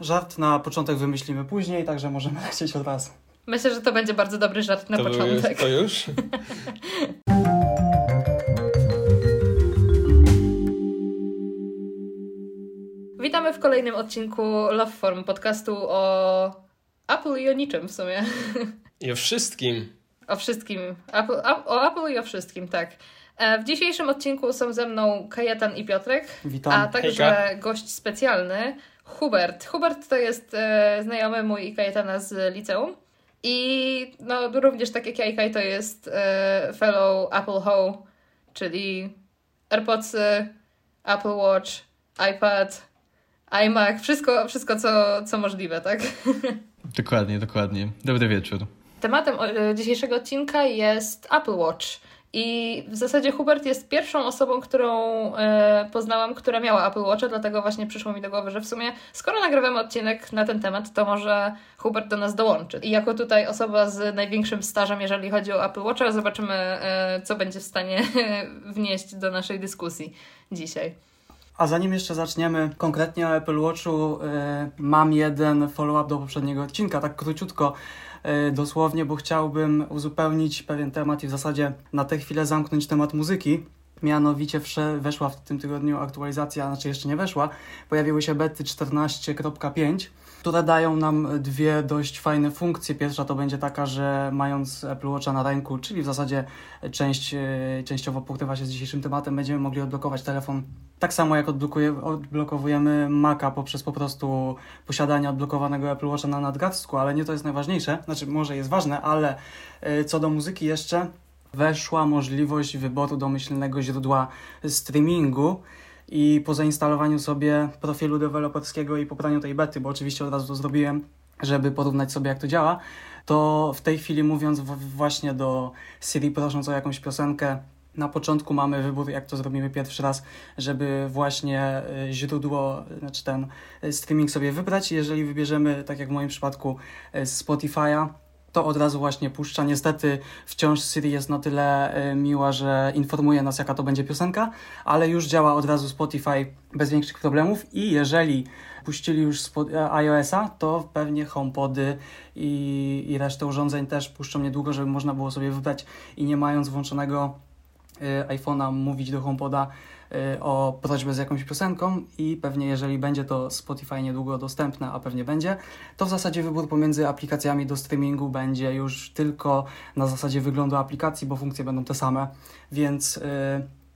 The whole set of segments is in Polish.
Żart na początek wymyślimy później, także możemy lecieć od razu. Myślę, że to będzie bardzo dobry żart na to początek. Już, to już? Witamy w kolejnym odcinku Love Form, podcastu o Apple i o niczym w sumie. I o wszystkim. O wszystkim. Apple, o Apple i o wszystkim, tak. E, w dzisiejszym odcinku są ze mną Kajetan i Piotrek, Witam. a także gość specjalny Hubert. Hubert to jest e, znajomy mój i Kajetana z liceum. I no, również tak jak ja i Kaj to jest e, fellow Apple Ho, czyli AirPodsy, Apple Watch, iPad, iMac, wszystko, wszystko co, co możliwe, tak? Dokładnie, dokładnie. Dobry wieczór. Tematem e, dzisiejszego odcinka jest Apple Watch. I w zasadzie Hubert jest pierwszą osobą, którą e, poznałam, która miała Apple Watcha, dlatego właśnie przyszło mi do głowy, że w sumie skoro nagrywamy odcinek na ten temat, to może Hubert do nas dołączy. I jako tutaj osoba z największym stażem, jeżeli chodzi o Apple Watcha, zobaczymy, e, co będzie w stanie wnieść do naszej dyskusji dzisiaj. A zanim jeszcze zaczniemy konkretnie o Apple Watchu, e, mam jeden follow-up do poprzedniego odcinka, tak króciutko. E, dosłownie, bo chciałbym uzupełnić pewien temat i w zasadzie na tę chwilę zamknąć temat muzyki. Mianowicie weszła w tym tygodniu aktualizacja, znaczy jeszcze nie weszła, pojawiły się bety 14.5 które dają nam dwie dość fajne funkcje. Pierwsza to będzie taka, że mając Apple Watcha na ręku, czyli w zasadzie część, e, częściowo pokrywa się z dzisiejszym tematem, będziemy mogli odblokować telefon. Tak samo jak odblokowujemy Maca poprzez po prostu posiadanie odblokowanego Apple Watcha na nadgarstku, ale nie to jest najważniejsze, znaczy może jest ważne, ale e, co do muzyki jeszcze weszła możliwość wyboru domyślnego źródła streamingu i po zainstalowaniu sobie profilu deweloperskiego i pobraniu tej bety, bo oczywiście od razu to zrobiłem, żeby porównać sobie jak to działa, to w tej chwili mówiąc właśnie do Siri prosząc o jakąś piosenkę, na początku mamy wybór, jak to zrobimy pierwszy raz, żeby właśnie y, źródło, znaczy ten y, streaming sobie wybrać. Jeżeli wybierzemy, tak jak w moim przypadku, y, Spotify'a, to od razu właśnie puszcza. Niestety wciąż Siri jest na tyle e, miła, że informuje nas, jaka to będzie piosenka, ale już działa od razu Spotify bez większych problemów i jeżeli puścili już e, iOS-a, to pewnie HomePody i, i resztę urządzeń też puszczą niedługo, żeby można było sobie wybrać i nie mając włączonego e, iPhone'a mówić do HomePoda Y, o prośbę z jakąś piosenką i pewnie jeżeli będzie to Spotify niedługo dostępne, a pewnie będzie, to w zasadzie wybór pomiędzy aplikacjami do streamingu będzie już tylko na zasadzie wyglądu aplikacji, bo funkcje będą te same, więc y,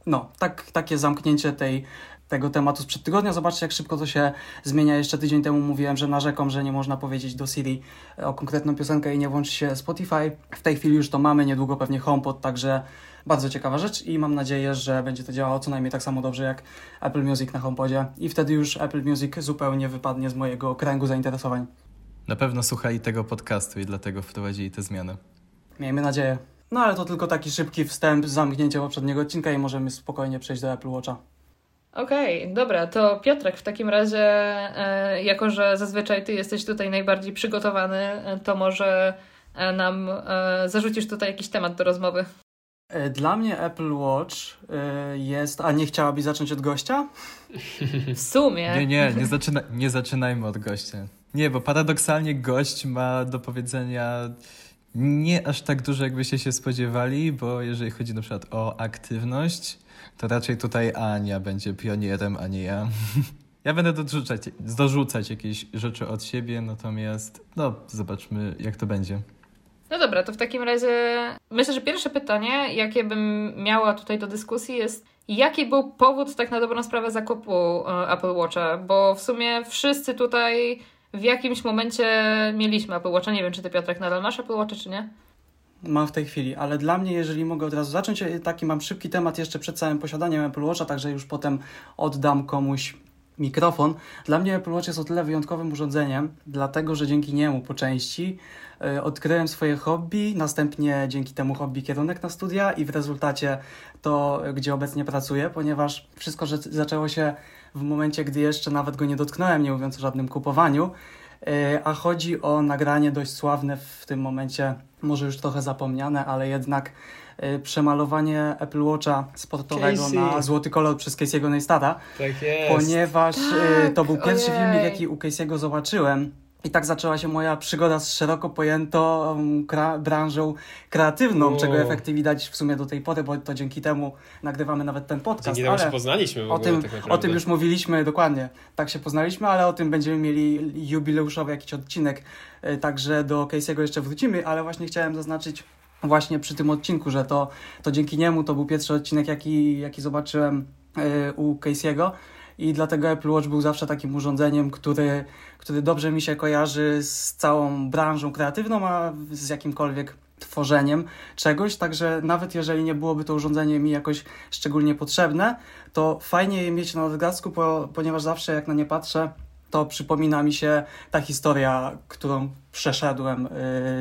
no, tak, takie zamknięcie tej tego tematu sprzed tygodnia. Zobaczcie, jak szybko to się zmienia. Jeszcze tydzień temu mówiłem, że narzekam, że nie można powiedzieć do Siri o konkretną piosenkę i nie włączy się Spotify. W tej chwili już to mamy, niedługo pewnie HomePod, także bardzo ciekawa rzecz i mam nadzieję, że będzie to działało co najmniej tak samo dobrze jak Apple Music na HomePodzie i wtedy już Apple Music zupełnie wypadnie z mojego kręgu zainteresowań. Na pewno słuchali tego podcastu i dlatego wprowadzili te zmiany. Miejmy nadzieję. No ale to tylko taki szybki wstęp, zamknięcie poprzedniego odcinka i możemy spokojnie przejść do Apple Watcha. Okej, okay, dobra, to Piotrek, w takim razie, e, jako że zazwyczaj ty jesteś tutaj najbardziej przygotowany, e, to może e, nam e, zarzucisz tutaj jakiś temat do rozmowy. E, dla mnie Apple Watch e, jest. A nie chciałabyś zacząć od gościa? W sumie. Nie, nie, nie, zaczyna, nie zaczynajmy od gościa. Nie, bo paradoksalnie gość ma do powiedzenia nie aż tak dużo, jakbyście się spodziewali, bo jeżeli chodzi na przykład o aktywność, to raczej tutaj Ania będzie pionierem, a nie ja. Ja będę dorzucać, dorzucać jakieś rzeczy od siebie, natomiast no, zobaczmy, jak to będzie. No dobra, to w takim razie myślę, że pierwsze pytanie, jakie bym miała tutaj do dyskusji jest, jaki był powód tak na dobrą sprawę zakupu e, Apple Watcha? Bo w sumie wszyscy tutaj w jakimś momencie mieliśmy Apple Watcha. Nie wiem, czy ty Piotrek nadal masz Apple Watcha, czy nie? Mam w tej chwili, ale dla mnie, jeżeli mogę od razu zacząć, taki mam szybki temat jeszcze przed całym posiadaniem Apple Watcha, także już potem oddam komuś mikrofon. Dla mnie Apple Watch jest o tyle wyjątkowym urządzeniem, dlatego że dzięki niemu po części y, odkryłem swoje hobby, następnie dzięki temu hobby kierunek na studia i w rezultacie to, gdzie obecnie pracuję, ponieważ wszystko że zaczęło się w momencie, gdy jeszcze nawet go nie dotknąłem, nie mówiąc o żadnym kupowaniu. E, a chodzi o nagranie dość sławne w tym momencie, może już trochę zapomniane, ale jednak e, przemalowanie Apple Watcha sportowego Casey. na złoty kolor przez Casey'ego Neistata, Tak jest. ponieważ e, Tak, to był pierwszy ojej. filmik, jaki u Casey'ego zobaczyłem. I tak zaczęła się moja przygoda z szeroko pojętą kra- branżą kreatywną, O. czego efekty widać w sumie do tej pory, bo to dzięki temu nagrywamy nawet ten podcast. Dzięki temu ale... się poznaliśmy w O ogóle tym, tak o tym już mówiliśmy dokładnie. Tak się poznaliśmy, ale o tym będziemy mieli jubileuszowy jakiś odcinek. e, Także do Casey'ego jeszcze wrócimy, ale właśnie chciałem zaznaczyć właśnie przy tym odcinku, że to, to dzięki niemu to był pierwszy odcinek, jaki, jaki zobaczyłem e, u Casey'ego. I dlatego Apple Watch był zawsze takim urządzeniem, który, który dobrze mi się kojarzy z całą branżą kreatywną, a z jakimkolwiek tworzeniem czegoś. Także nawet jeżeli nie byłoby to urządzenie mi jakoś szczególnie potrzebne, to fajnie je mieć na nadgarstku, po, ponieważ zawsze jak na nie patrzę, to przypomina mi się ta historia, którą przeszedłem y,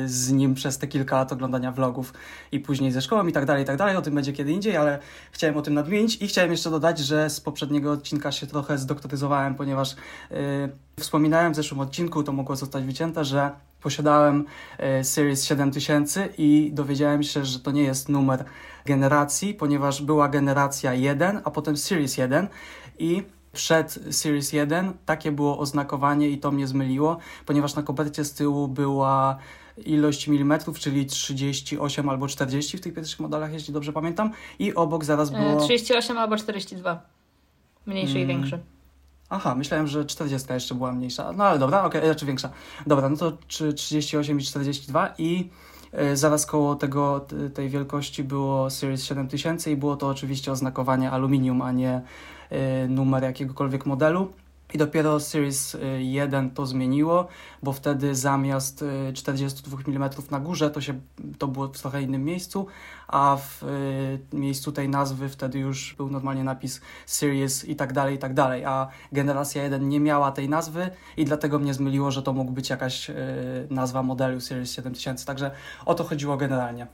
z nim przez te kilka lat oglądania vlogów i później ze szkołą i tak dalej, i tak dalej. O tym będzie kiedy indziej, ale chciałem o tym nadmienić i chciałem jeszcze dodać, że z poprzedniego odcinka się trochę zdoktoryzowałem, ponieważ y, wspominałem w zeszłym odcinku, to mogło zostać wycięte, że posiadałem y, Series 7000 i dowiedziałem się, że to nie jest numer generacji, ponieważ była generacja 1, a potem Series 1 i przed Series 1 takie było oznakowanie i to mnie zmyliło, ponieważ na kopercie z tyłu była ilość milimetrów, czyli 38 albo 40 w tych pierwszych modelach, jeśli dobrze pamiętam, i obok zaraz E, było... 38 albo 42. Mniejszy i Mm. większy. Aha, myślałem, że 40 jeszcze była mniejsza. No ale dobra, okej, znaczy większa. Dobra, no to czy 38 i 42 i e, zaraz koło tego, tej wielkości było Series 7000 i było to oczywiście oznakowanie aluminium, a nie numer jakiegokolwiek modelu. I dopiero Series e, 1 to zmieniło, bo wtedy zamiast e, 42 mm na górze to, się, to było w trochę innym miejscu, a w miejscu tej nazwy wtedy już był normalnie napis Series i tak dalej, i tak dalej, a generacja 1 nie miała tej nazwy i dlatego mnie zmyliło, że to mógł być jakaś nazwa modelu Series 7000, także o to chodziło generalnie.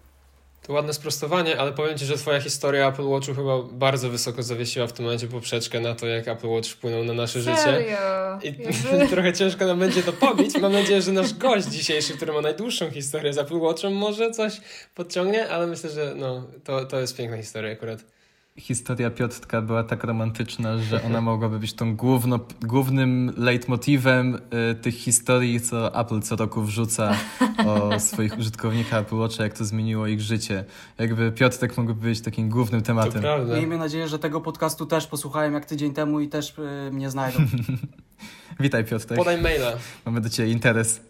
To ładne sprostowanie, ale powiem Ci, że Twoja historia Apple Watchu chyba bardzo wysoko zawiesiła w tym momencie poprzeczkę na to, jak Apple Watch wpłynął na nasze życie. Serio? I Jakby- trochę ciężko nam będzie to pobić. Mam nadzieję, że nasz gość dzisiejszy, który ma najdłuższą historię z Apple Watchem, może coś podciągnie, ale myślę, że no, to, to jest piękna historia akurat. Historia Piotrka była tak romantyczna, że ona mogłaby być tą główno, głównym leitmotivem y, tych historii, co Apple co roku wrzuca o swoich użytkownikach Apple Watcha, jak to zmieniło ich życie. Jakby Piotrek mógłby być takim głównym To tematem. prawda. Miejmy nadzieję, że tego podcastu też posłuchałem jak tydzień temu i też e, mnie znajdą. Witaj Piotrek, Podaj maila. mamy do Ciebie interes.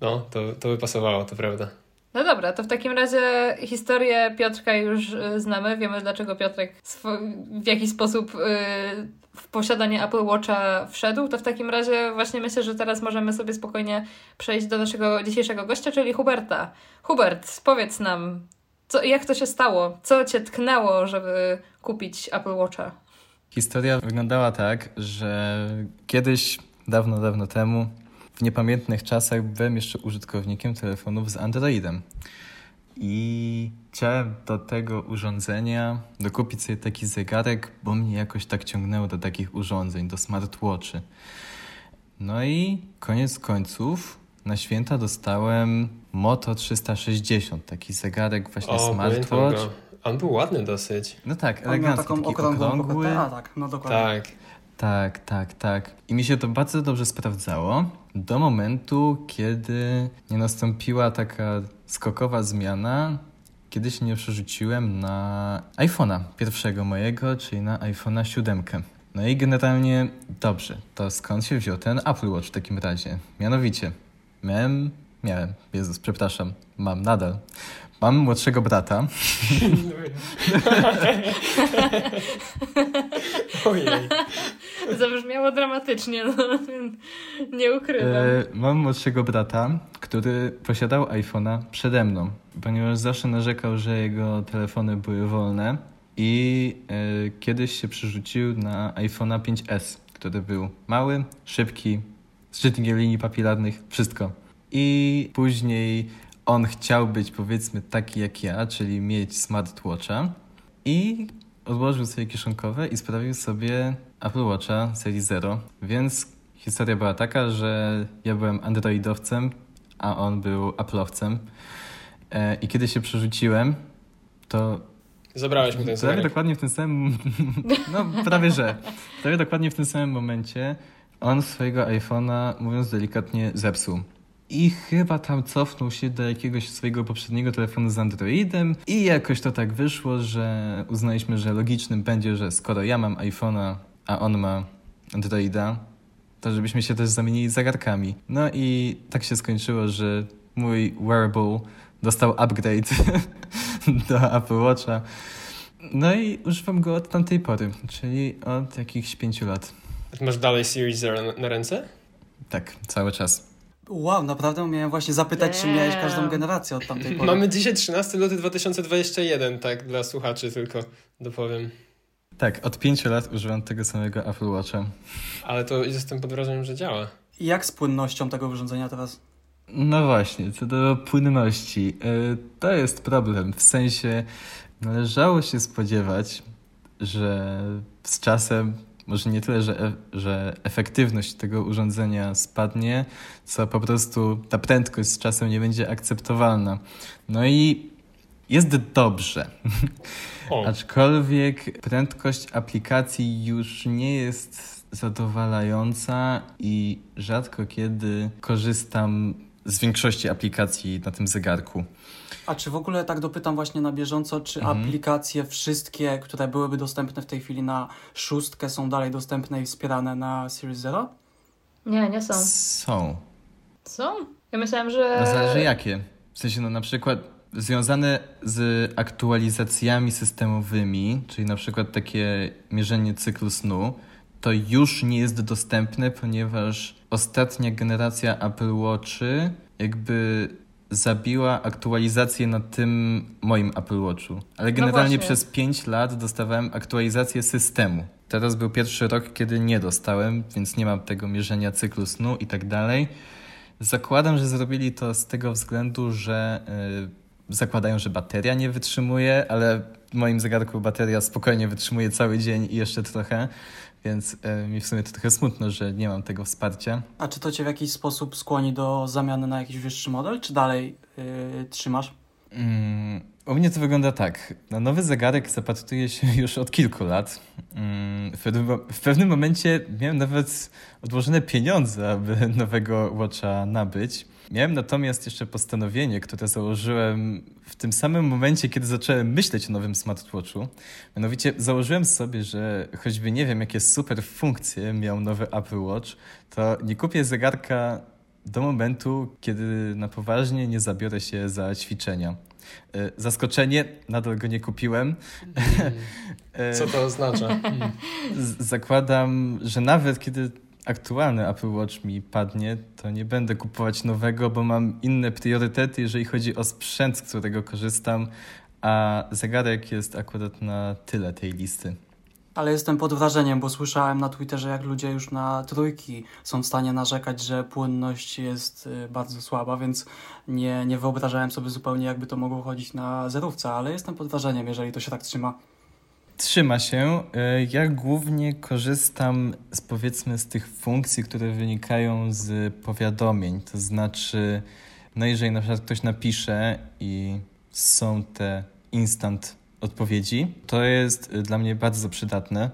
No, to, to by pasowało, to prawda. No dobra, to w takim razie historię Piotrka już y, znamy. Wiemy, dlaczego Piotrek w jaki sposób y, w posiadanie Apple Watcha wszedł. To w takim razie właśnie myślę, że teraz możemy sobie spokojnie przejść do naszego dzisiejszego gościa, czyli Huberta. Hubert, powiedz nam, co, jak to się stało? Co cię tknęło, żeby kupić Apple Watcha? Historia wyglądała tak, że kiedyś, dawno, dawno temu, w niepamiętnych czasach byłem jeszcze użytkownikiem telefonów z Androidem. I chciałem do tego urządzenia dokupić sobie taki zegarek, bo mnie jakoś tak ciągnęło do takich urządzeń, do smartwatchy. No i koniec końców na święta dostałem Moto 360, taki zegarek właśnie O, smartwatch. go. On był ładny dosyć. No tak, On miał elegancki, taką taki okrągły. kopertę. A tak, no dokładnie. Tak. Tak, tak, tak. I mi się to bardzo dobrze sprawdzało do momentu, kiedy nie nastąpiła taka skokowa zmiana, kiedy się nie przerzuciłem na iPhone'a pierwszego mojego, czyli na iPhone'a 7. No i generalnie dobrze, to skąd się wziął ten Apple Watch w takim razie? Mianowicie, miałem, miałem, Jezus, przepraszam, mam nadal. Mam młodszego brata, Ojej. Zabrzmiało dramatycznie, no, nie ukrywam. E, mam młodszego brata, który posiadał iPhone'a przede mną, ponieważ zawsze narzekał, że jego telefony były wolne i e, kiedyś się przerzucił na iPhone'a 5S, który był mały, szybki, z czytnikiem linii papilarnych, wszystko. I później on chciał być powiedzmy taki jak ja, czyli mieć smartwatcha i odłożył sobie kieszonkowe i sprawił sobie Apple Watcha serii 0, więc historia była taka, że ja byłem androidowcem, a on był Apple'owcem. E, I kiedy się przerzuciłem, to Zabrałeś mi ten prawie zegarek. dokładnie w tym samym... No, prawie że. Prawie dokładnie w tym samym momencie on swojego iPhone'a, mówiąc delikatnie, zepsuł. I chyba tam cofnął się do jakiegoś swojego poprzedniego telefonu z Androidem i jakoś to tak wyszło, że uznaliśmy, że logicznym będzie, że skoro ja mam iPhone'a, a on ma Androida, to żebyśmy się też zamienili zegarkami. No i tak się skończyło, że mój wearable dostał upgrade do Apple Watcha. No i używam go od tamtej pory, czyli od jakichś pięciu lat. Masz dalej Series Zero na ręce? Tak, cały czas. Wow, naprawdę miałem właśnie zapytać, czy miałeś każdą Damn. generację od tamtej pory. Mamy dzisiaj 13 luty 2021, tak dla słuchaczy tylko dopowiem. Tak, od pięciu lat używam tego samego Apple Watcha. Ale to jestem pod wrażeniem, że działa. I jak z płynnością tego urządzenia teraz? No właśnie, co do płynności. y, To jest problem. W sensie należało się spodziewać, że z czasem może nie tyle, że, e- że efektywność tego urządzenia spadnie, co po prostu ta prędkość z czasem nie będzie akceptowalna. No i jest dobrze. O, Aczkolwiek prędkość aplikacji już nie jest zadowalająca i rzadko kiedy korzystam z większości aplikacji na tym zegarku. A czy w ogóle tak dopytam właśnie na bieżąco, czy Mhm. aplikacje wszystkie, które byłyby dostępne w tej chwili na szóstkę są dalej dostępne i wspierane na Series Zero? Nie, nie są. Są. Są? Ja myślałam, że... No zależy jakie. W sensie, no na przykład związane z aktualizacjami systemowymi, czyli na przykład takie mierzenie cyklu snu, to już nie jest dostępne, ponieważ ostatnia generacja Apple Watchy jakby zabiła aktualizację na tym moim Apple Watchu. Ale generalnie właśnie. przez 5 lat dostawałem aktualizację systemu. Teraz był pierwszy rok, kiedy nie dostałem, więc nie mam tego mierzenia cyklu snu i tak dalej. Zakładam, że zrobili to z tego względu, że y, zakładają, że bateria nie wytrzymuje, ale moim zegarku bateria spokojnie wytrzymuje cały dzień i jeszcze trochę, więc y, mi w sumie to trochę smutno, że nie mam tego wsparcia. A czy to cię w jakiś sposób skłoni do zamiany na jakiś wyższy model, czy dalej yy, trzymasz? Mm, u mnie to wygląda tak. Na nowy zegarek zapatruję się już od kilku lat. Mm, w, pewnym, w pewnym momencie miałem nawet odłożone pieniądze, aby nowego Watcha nabyć. Miałem natomiast jeszcze postanowienie, które założyłem w tym samym momencie, kiedy zacząłem myśleć o nowym smartwatchu. Mianowicie założyłem sobie, że choćby nie wiem, jakie super funkcje miał nowy Apple Watch, to nie kupię zegarka do momentu, kiedy na poważnie nie zabiorę się za ćwiczenia. E, Zaskoczenie, nadal go nie kupiłem. E, co to oznacza? Zakładam, że nawet kiedy aktualny Apple Watch mi padnie, to nie będę kupować nowego, bo mam inne priorytety, jeżeli chodzi o sprzęt, z którego korzystam, a zegarek jest akurat na tyle tej listy. Ale jestem pod wrażeniem, bo słyszałem na Twitterze, jak ludzie już na trójki są w stanie narzekać, że płynność jest y, bardzo słaba, więc nie, nie wyobrażałem sobie zupełnie, jakby to mogło chodzić na zerówce, ale jestem pod wrażeniem, jeżeli to się tak trzyma. Trzyma się. E, Ja głównie korzystam z powiedzmy z tych funkcji, które wynikają z powiadomień. To znaczy, no jeżeli na przykład ktoś napisze i są te instant odpowiedzi, to jest dla mnie bardzo przydatne,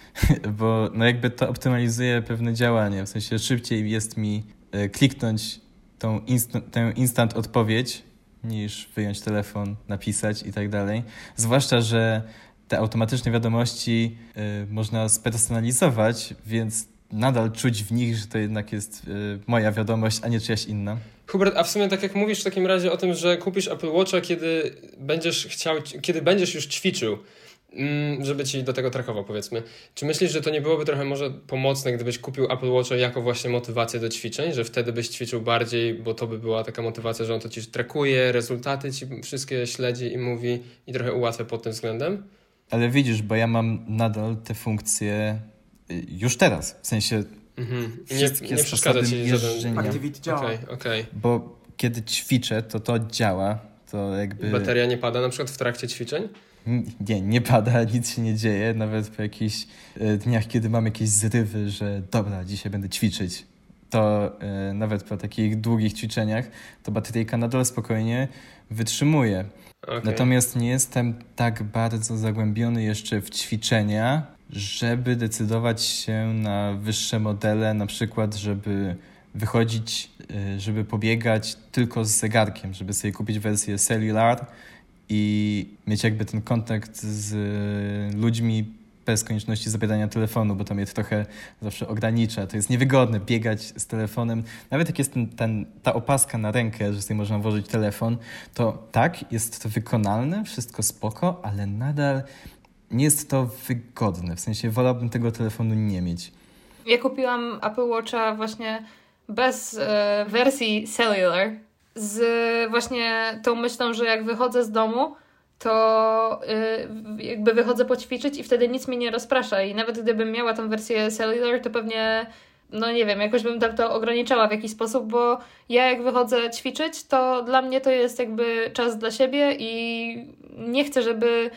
bo no jakby to optymalizuje pewne działanie. W sensie szybciej jest mi e, kliknąć tą instant, tę instant odpowiedź niż wyjąć telefon, napisać i tak dalej. Zwłaszcza, że te automatyczne wiadomości y, można spersonalizować, więc nadal czuć w nich, że to jednak jest y, moja wiadomość, a nie czyjaś inna. Hubert, a w sumie tak jak mówisz w takim razie o tym, że kupisz Apple Watcha, kiedy będziesz chciał, kiedy będziesz już ćwiczył, mm, żeby ci do tego trakował, powiedzmy. Czy myślisz, że to nie byłoby trochę może pomocne, gdybyś kupił Apple Watcha jako właśnie motywację do ćwiczeń, że wtedy byś ćwiczył bardziej, bo to by była taka motywacja, że on to ci trakuje, rezultaty ci wszystkie śledzi i mówi i trochę ułatwia pod tym względem? Ale widzisz, bo ja mam nadal te funkcje y, już teraz, w sensie, Mhm. I Nie, Wszystkie nie przeszkadza ci żaden... Activity działa. Okej, okej. bo kiedy ćwiczę, to to działa, to jakby... Bateria nie pada na przykład w trakcie ćwiczeń? nie, nie pada, nic się nie dzieje, nawet po jakichś e, dniach, kiedy mam jakieś zrywy, że dobra, dzisiaj będę ćwiczyć, to e, nawet po takich długich ćwiczeniach, to bateryjka nadal spokojnie wytrzymuje. Okay. Natomiast nie jestem tak bardzo zagłębiony jeszcze w ćwiczenia, żeby decydować się na wyższe modele, na przykład, żeby wychodzić, y, żeby pobiegać tylko z zegarkiem, żeby sobie kupić wersję cellular i mieć jakby ten kontakt z ludźmi bez konieczności zabierania telefonu, bo to mnie trochę zawsze ogranicza. To jest niewygodne biegać z telefonem. Nawet jak jest ten, ten, ta opaska na rękę, że sobie można włożyć telefon, to tak, jest to wykonalne, wszystko spoko, ale nadal nie jest to wygodne. W sensie wolałbym tego telefonu nie mieć. Ja kupiłam Apple Watcha właśnie bez e, wersji cellular, z właśnie tą myślą, że jak wychodzę z domu, to y, jakby wychodzę poćwiczyć i wtedy nic mnie nie rozprasza. I nawet gdybym miała tą wersję cellular, to pewnie, no nie wiem, jakoś bym tak to ograniczała w jakiś sposób, bo ja jak wychodzę ćwiczyć, to dla mnie to jest jakby czas dla siebie i nie chcę, żeby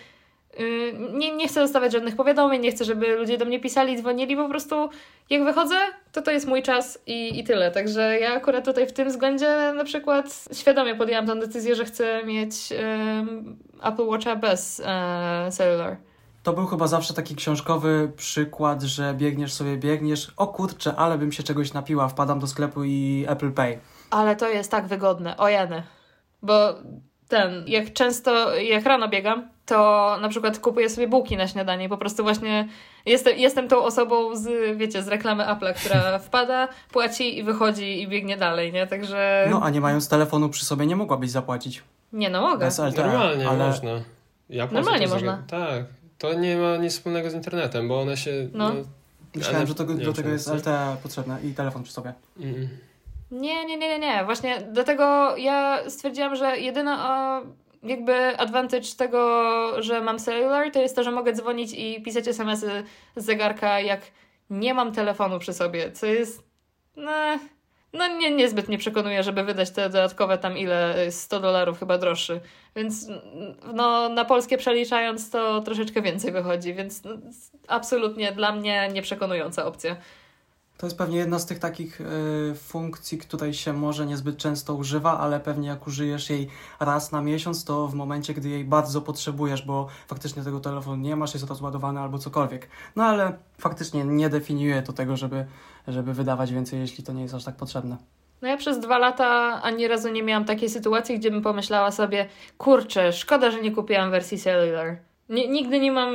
nie, nie chcę dostawać żadnych powiadomień, nie chcę, żeby ludzie do mnie pisali, dzwonili, po prostu jak wychodzę, to to jest mój czas i, i tyle. Także ja akurat tutaj w tym względzie na przykład świadomie podjęłam tę decyzję, że chcę mieć um, Apple Watcha bez uh, cellular. To był chyba zawsze taki książkowy przykład, że biegniesz sobie, biegniesz, o kurczę, ale bym się czegoś napiła, wpadam do sklepu i Apple Pay. Ale to jest tak wygodne, o jany. Bo ten, jak często, jak rano biegam, to na przykład kupuję sobie bułki na śniadanie i po prostu właśnie jestem, jestem tą osobą z, wiecie, z reklamy Apple'a, która wpada, płaci i wychodzi i biegnie dalej, nie? Także... No, a nie mając telefonu przy sobie nie mogłabyś zapłacić. Nie, no mogę. LTE, Normalnie ale... można. Ja Normalnie można. Tak. To nie ma nic wspólnego z internetem, bo one się... No. no Myślałem, że to, do tego jest LTE potrzebne i telefon przy sobie. Mm. Nie, nie, nie, nie, nie. Właśnie dlatego ja stwierdziłam, że jedyna jakby advantage tego, że mam cellular, to jest to, że mogę dzwonić i pisać SMS-y z zegarka, jak nie mam telefonu przy sobie, co jest no, no nie, niezbyt mnie przekonuje, żeby wydać te dodatkowe tam ile, 100 dolarów chyba droższy. Więc no, na polskie przeliczając to troszeczkę więcej wychodzi, więc no, absolutnie dla mnie nieprzekonująca opcja. To jest pewnie jedna z tych takich y, funkcji, której się może niezbyt często używa, ale pewnie jak użyjesz jej raz na miesiąc, to w momencie, gdy jej bardzo potrzebujesz, bo faktycznie tego telefonu nie masz, jest rozładowany albo cokolwiek. No ale faktycznie nie definiuje to tego, żeby, żeby wydawać więcej, jeśli to nie jest aż tak potrzebne. No ja przez dwa lata ani razu nie miałam takiej sytuacji, gdzie bym pomyślała sobie, kurczę, szkoda, że nie kupiłam wersji cellular. nigdy nie mam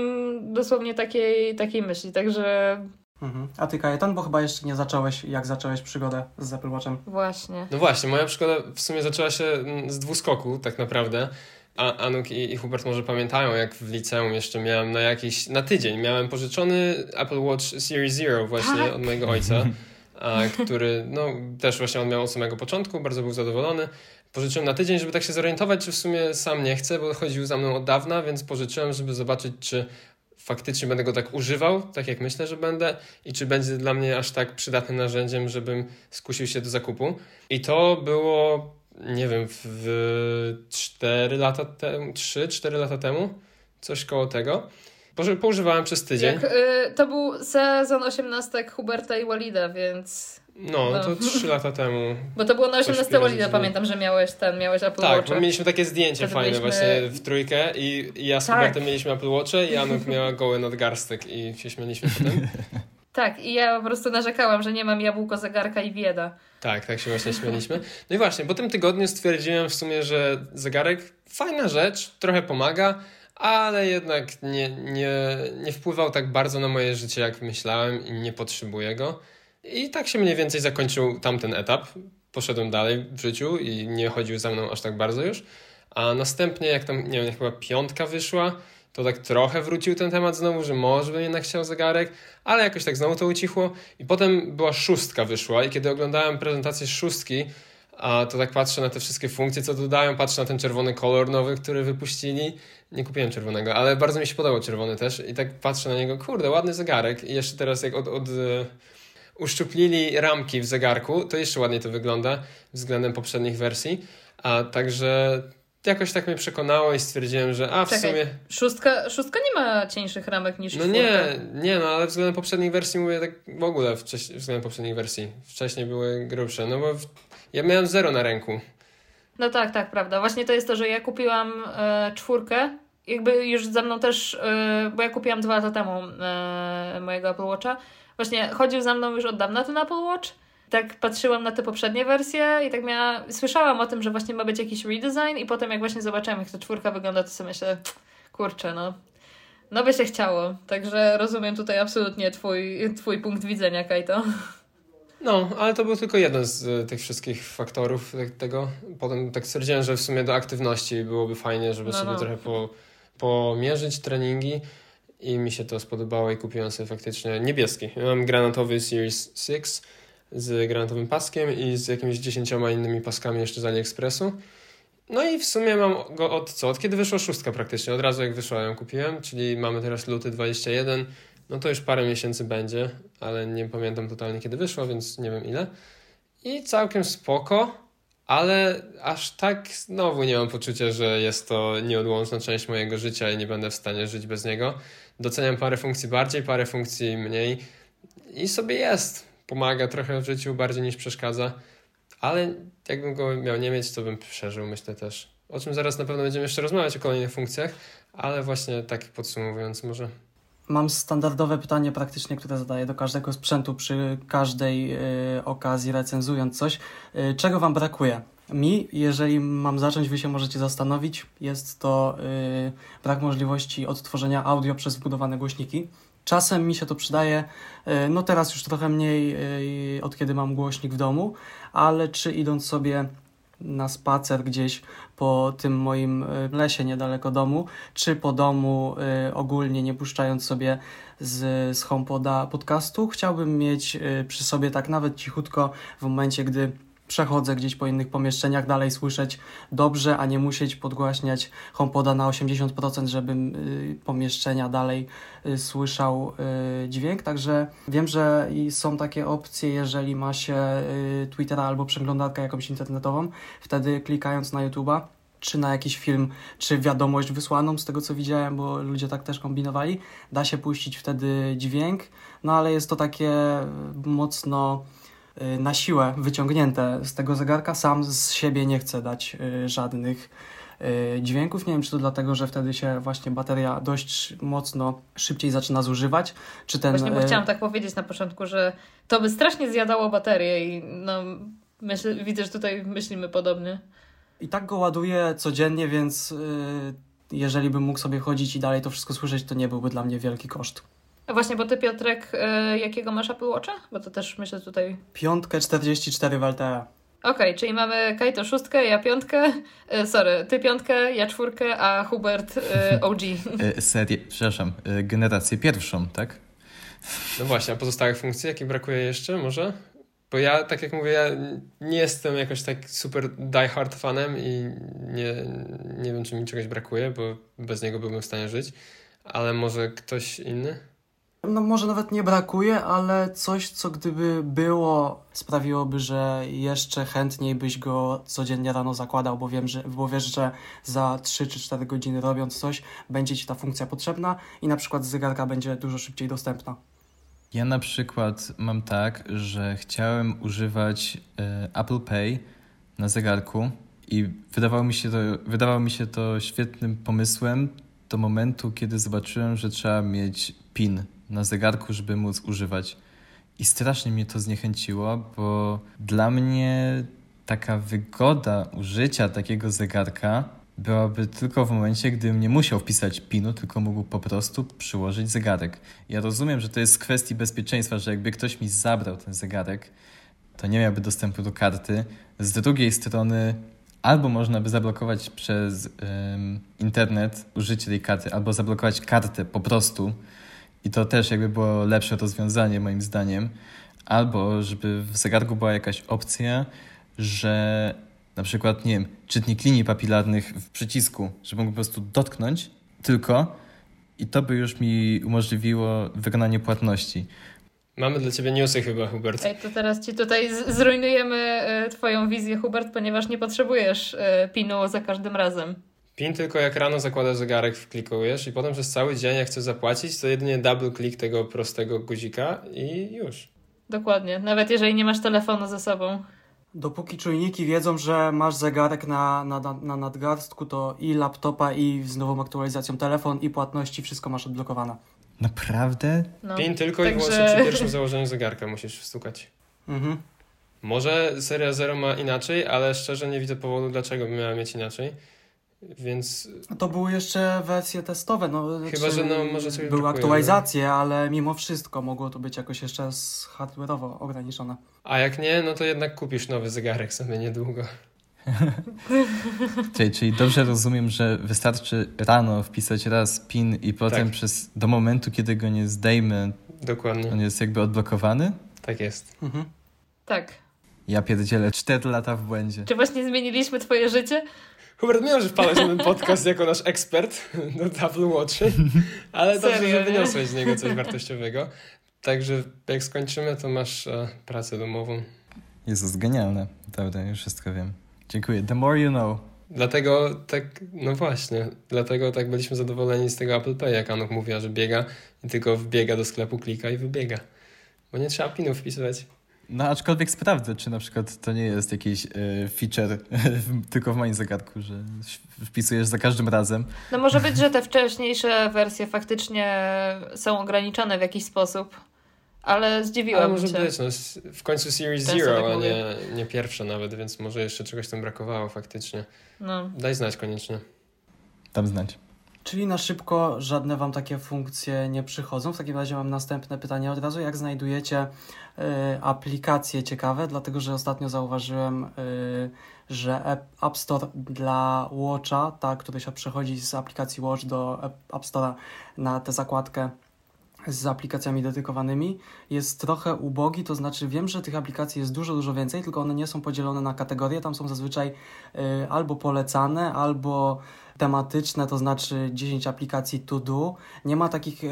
dosłownie takiej, takiej myśli, także Mhm. A ty Kajetan, bo chyba jeszcze nie zacząłeś, jak zacząłeś przygodę z Apple Watchem. Właśnie. No właśnie, moja przygoda w sumie zaczęła się mm, z dwuskoku tak naprawdę. A Anuk i, i Hubert może pamiętają, jak w liceum jeszcze miałem na jakiś, na tydzień miałem pożyczony Apple Watch Series Zero właśnie tak. od mojego ojca, a, który no też właśnie on miał od samego początku, bardzo był zadowolony. Pożyczyłem na tydzień, żeby tak się zorientować, czy w sumie sam nie chcę, bo chodził za mną od dawna, więc pożyczyłem, żeby zobaczyć, czy faktycznie będę go tak używał, tak jak myślę, że będę, i czy będzie dla mnie aż tak przydatnym narzędziem, żebym skusił się do zakupu. I to było, nie wiem, w 4 lata temu, 3-4 lata temu, coś koło tego. Poużywałem przez tydzień. Jak, y, to był sezon 18 Huberta i Walida, więc no, no, to trzy lata temu. Bo to było na 18 Walida, pamiętam, że miałeś ten, miałeś Apple Tak, Watcha. bo mieliśmy takie zdjęcie fajne byliśmy... właśnie w trójkę i, i ja z tak. Hubertem mieliśmy Apple Watche i Anuk miała goły nadgarstek i się śmieliśmy potem. Tak, i ja po prostu narzekałam, że nie mam jabłko, zegarka i bieda. Tak, tak się właśnie śmieliśmy. No i właśnie, po tym tygodniu stwierdziłem w sumie, że zegarek fajna rzecz, trochę pomaga, ale jednak nie, nie, nie wpływał tak bardzo na moje życie, jak myślałem i nie potrzebuję go. I tak się mniej więcej zakończył tamten etap. Poszedłem dalej w życiu i nie chodził za mną aż tak bardzo już. A następnie, jak tam, nie wiem, chyba piątka wyszła, to tak trochę wrócił ten temat znowu, że może bym jednak chciał zegarek, ale jakoś tak znowu to ucichło. I potem była szóstka wyszła i kiedy oglądałem prezentację szóstki, a to tak patrzę na te wszystkie funkcje, co dodają, patrzę na ten czerwony kolor nowy, który wypuścili. Nie kupiłem czerwonego, ale bardzo mi się podobał czerwony też i tak patrzę na niego, kurde, ładny zegarek i jeszcze teraz jak od, od uszczuplili ramki w zegarku, to jeszcze ładniej to wygląda względem poprzednich wersji. A także jakoś tak mnie przekonało i stwierdziłem, że a w Czekaj, sumie... Szóstka, szóstka nie ma cieńszych ramek niż No czwórka. nie, nie, no ale względem poprzednich wersji mówię tak w ogóle wcześniej, względem poprzednich wersji. Wcześniej były grubsze, no bo w, ja miałem zero na ręku. No tak, tak, prawda. Właśnie to jest to, że ja kupiłam e, czwórkę, jakby już ze mną też, e, bo ja kupiłam dwa lata temu e, mojego Apple Watcha. Właśnie chodził za mną już od dawna ten Apple Watch. Tak patrzyłam na te poprzednie wersje i tak miała, słyszałam o tym, że właśnie ma być jakiś redesign i potem jak właśnie zobaczyłam, jak ta czwórka wygląda, to sobie myślę, kurczę, no, no by się chciało. Także rozumiem tutaj absolutnie twój, twój punkt widzenia, Kajto. No, ale to był tylko jeden z y, tych wszystkich faktorów te- tego. Potem tak stwierdziłem, że w sumie do aktywności byłoby fajnie, żeby No, sobie no. trochę po, pomierzyć treningi i mi się to spodobało i kupiłem sobie faktycznie niebieski. Mam granatowy Series 6 z granatowym paskiem i z jakimiś dziesięcioma innymi paskami jeszcze z AliExpressu. No i w sumie mam go od co? Od kiedy wyszła szóstka praktycznie, od razu jak wyszła ją kupiłem, czyli mamy teraz luty 21, no to już parę miesięcy będzie, ale nie pamiętam totalnie kiedy wyszła, więc nie wiem ile. I całkiem spoko, ale aż tak znowu nie mam poczucia, że jest to nieodłączna część mojego życia i nie będę w stanie żyć bez niego. Doceniam parę funkcji bardziej, parę funkcji mniej i sobie jest. Pomaga trochę w życiu bardziej niż przeszkadza, ale jakbym go miał nie mieć, to bym przeżył, myślę też. O czym zaraz na pewno będziemy jeszcze rozmawiać o kolejnych funkcjach, ale właśnie tak podsumowując może. Mam standardowe pytanie praktycznie, które zadaję do każdego sprzętu przy każdej y, okazji recenzując coś. Y, czego Wam brakuje? Mi, jeżeli mam zacząć, Wy się możecie zastanowić, jest to y, brak możliwości odtworzenia audio przez wbudowane głośniki. Czasem mi się to przydaje, y, no teraz już trochę mniej y, od kiedy mam głośnik w domu, ale czy idąc sobie na spacer gdzieś po tym moim y, lesie niedaleko domu, czy po domu y, ogólnie nie puszczając sobie z, z HomePoda podcastu, chciałbym mieć y, przy sobie tak nawet cichutko w momencie, gdy przechodzę gdzieś po innych pomieszczeniach, dalej słyszeć dobrze, a nie musieć podgłaśniać HomePoda na 80%, żebym y, pomieszczenia dalej y, słyszał y, dźwięk. Także wiem, że są takie opcje, jeżeli ma się Twittera albo przeglądarkę jakąś internetową, wtedy klikając na YouTube'a czy na jakiś film, czy wiadomość wysłaną, z tego co widziałem, bo ludzie tak też kombinowali, da się puścić wtedy dźwięk, no ale jest to takie mocno na siłę wyciągnięte z tego zegarka. Sam z siebie nie chcę dać y, żadnych y, dźwięków. Nie wiem, czy to dlatego, że wtedy się właśnie bateria dość mocno szybciej zaczyna zużywać, czy ten... Właśnie, bo y, chciałam tak powiedzieć na początku, że to by strasznie zjadało baterię i no, myślę, widzę, że tutaj myślimy podobnie. I tak go ładuję codziennie, więc y, jeżeli bym mógł sobie chodzić i dalej to wszystko słyszeć, to nie byłby dla mnie wielki koszt. Właśnie, bo ty Piotrek, y, jakiego masz Apple Watcha? Bo to też myślę tutaj... Piątkę 44 w LTE. Okej, czyli mamy Kajto szóstkę, ja piątkę, y, sorry, ty piątkę, ja czwórkę, a Hubert y, OG. E, serię, przepraszam, e, generację pierwszą, tak? No właśnie, a pozostałych funkcji, jakie brakuje jeszcze może? Bo ja, tak jak mówię, ja nie jestem jakoś tak super die-hard fanem i nie, nie wiem, czy mi czegoś brakuje, bo bez niego byłbym w stanie żyć. Ale może ktoś inny? No może nawet nie brakuje, ale coś, co gdyby było, sprawiłoby, że jeszcze chętniej byś go codziennie rano zakładał, bo wiem, że, bo wiesz, że za 3 czy 4 godziny robiąc coś, będzie ci ta funkcja potrzebna i na przykład z zegarka będzie dużo szybciej dostępna. Ja na przykład mam tak, że chciałem używać e, Apple Pay na zegarku i wydawało mi się to, wydawało mi się to świetnym pomysłem do momentu, kiedy zobaczyłem, że trzeba mieć PIN na zegarku, żeby móc używać. I strasznie mnie to zniechęciło, bo dla mnie taka wygoda użycia takiego zegarka byłaby tylko w momencie, gdybym nie musiał wpisać PIN-u, tylko mógł po prostu przyłożyć zegarek. Ja rozumiem, że to jest z kwestii bezpieczeństwa, że jakby ktoś mi zabrał ten zegarek, to nie miałby dostępu do karty. Z drugiej strony, albo można by zablokować przez internet użycie tej karty, albo zablokować kartę po prostu. I to też jakby było lepsze rozwiązanie moim zdaniem. Albo żeby w zegarku była jakaś opcja, że na przykład, nie wiem, czytnik linii papilarnych w przycisku, żeby mógł po prostu dotknąć tylko i to by już mi umożliwiło wykonanie płatności. Mamy dla ciebie newsy chyba, Hubert. Ej, to teraz ci tutaj zrujnujemy e, twoją wizję, Hubert, ponieważ nie potrzebujesz e, pinu za każdym razem. PIN tylko jak rano zakładasz zegarek, wklikujesz i potem przez cały dzień jak chcesz zapłacić, to jedynie double click tego prostego guzika i już. Dokładnie, nawet jeżeli nie masz telefonu ze sobą. Dopóki czujniki wiedzą, że masz zegarek na, na, na nadgarstku, to i laptopa, i z nową aktualizacją telefon, i płatności, wszystko masz odblokowane. Naprawdę? No. PIN tylko Także... i wyłącznie przy pierwszym założeniu zegarka musisz wstukać. Mhm. Może seria Zero ma inaczej, ale szczerze nie widzę powodu, dlaczego by miała mieć inaczej. Więc. To były jeszcze wersje testowe. No, Chyba, że no, może coś Były aktualizacje, no. ale mimo wszystko mogło to być jakoś jeszcze hardware'owo ograniczone. A jak nie, no to jednak kupisz nowy zegarek sobie niedługo. czyli, czyli dobrze rozumiem, że wystarczy rano wpisać raz PIN i potem tak. przez do momentu, kiedy go nie zdejmę, Dokładnie. on jest jakby odblokowany? Tak jest. Mhm. Tak. Ja pierdzielę 4 lata w błędzie. Czy właśnie zmieniliśmy twoje życie? Hubert, nie możesz wpadać na ten podcast jako nasz ekspert do Apple Watchy, ale Serio, dobrze, że wyniosłeś z niego coś wartościowego. Także jak skończymy, to masz e, pracę domową. Jezus, genialne. Dobra, już wszystko wiem. Dziękuję. The more you know. Dlatego tak, no właśnie, dlatego tak byliśmy zadowoleni z tego Apple Pay, jak Anuk mówiła, że biega i tylko wbiega do sklepu, klika i wybiega. Bo nie trzeba pinów wpisywać. No aczkolwiek sprawdzę, czy na przykład to nie jest jakiś y, feature tylko w moim zagadku, że wpisujesz za każdym razem. No może być, że te wcześniejsze wersje faktycznie są ograniczone w jakiś sposób, ale zdziwiłam ale może cię. być, no, w końcu Series Ten Zero, tak a nie, nie pierwsze nawet, więc może jeszcze czegoś tam brakowało faktycznie. No. Daj znać koniecznie. Tam znać. Czyli na szybko żadne Wam takie funkcje nie przychodzą. W takim razie mam następne pytanie od razu. Jak znajdujecie y, aplikacje ciekawe? Dlatego, że ostatnio zauważyłem, y, że App Store dla Watcha, tak, który się przechodzi z aplikacji Watch do App Store'a na tę zakładkę z aplikacjami dedykowanymi jest trochę ubogi, to znaczy wiem, że tych aplikacji jest dużo, dużo więcej, tylko one nie są podzielone na kategorie, tam są zazwyczaj y, albo polecane, albo tematyczne, to znaczy 10 aplikacji to do. Nie ma takich y,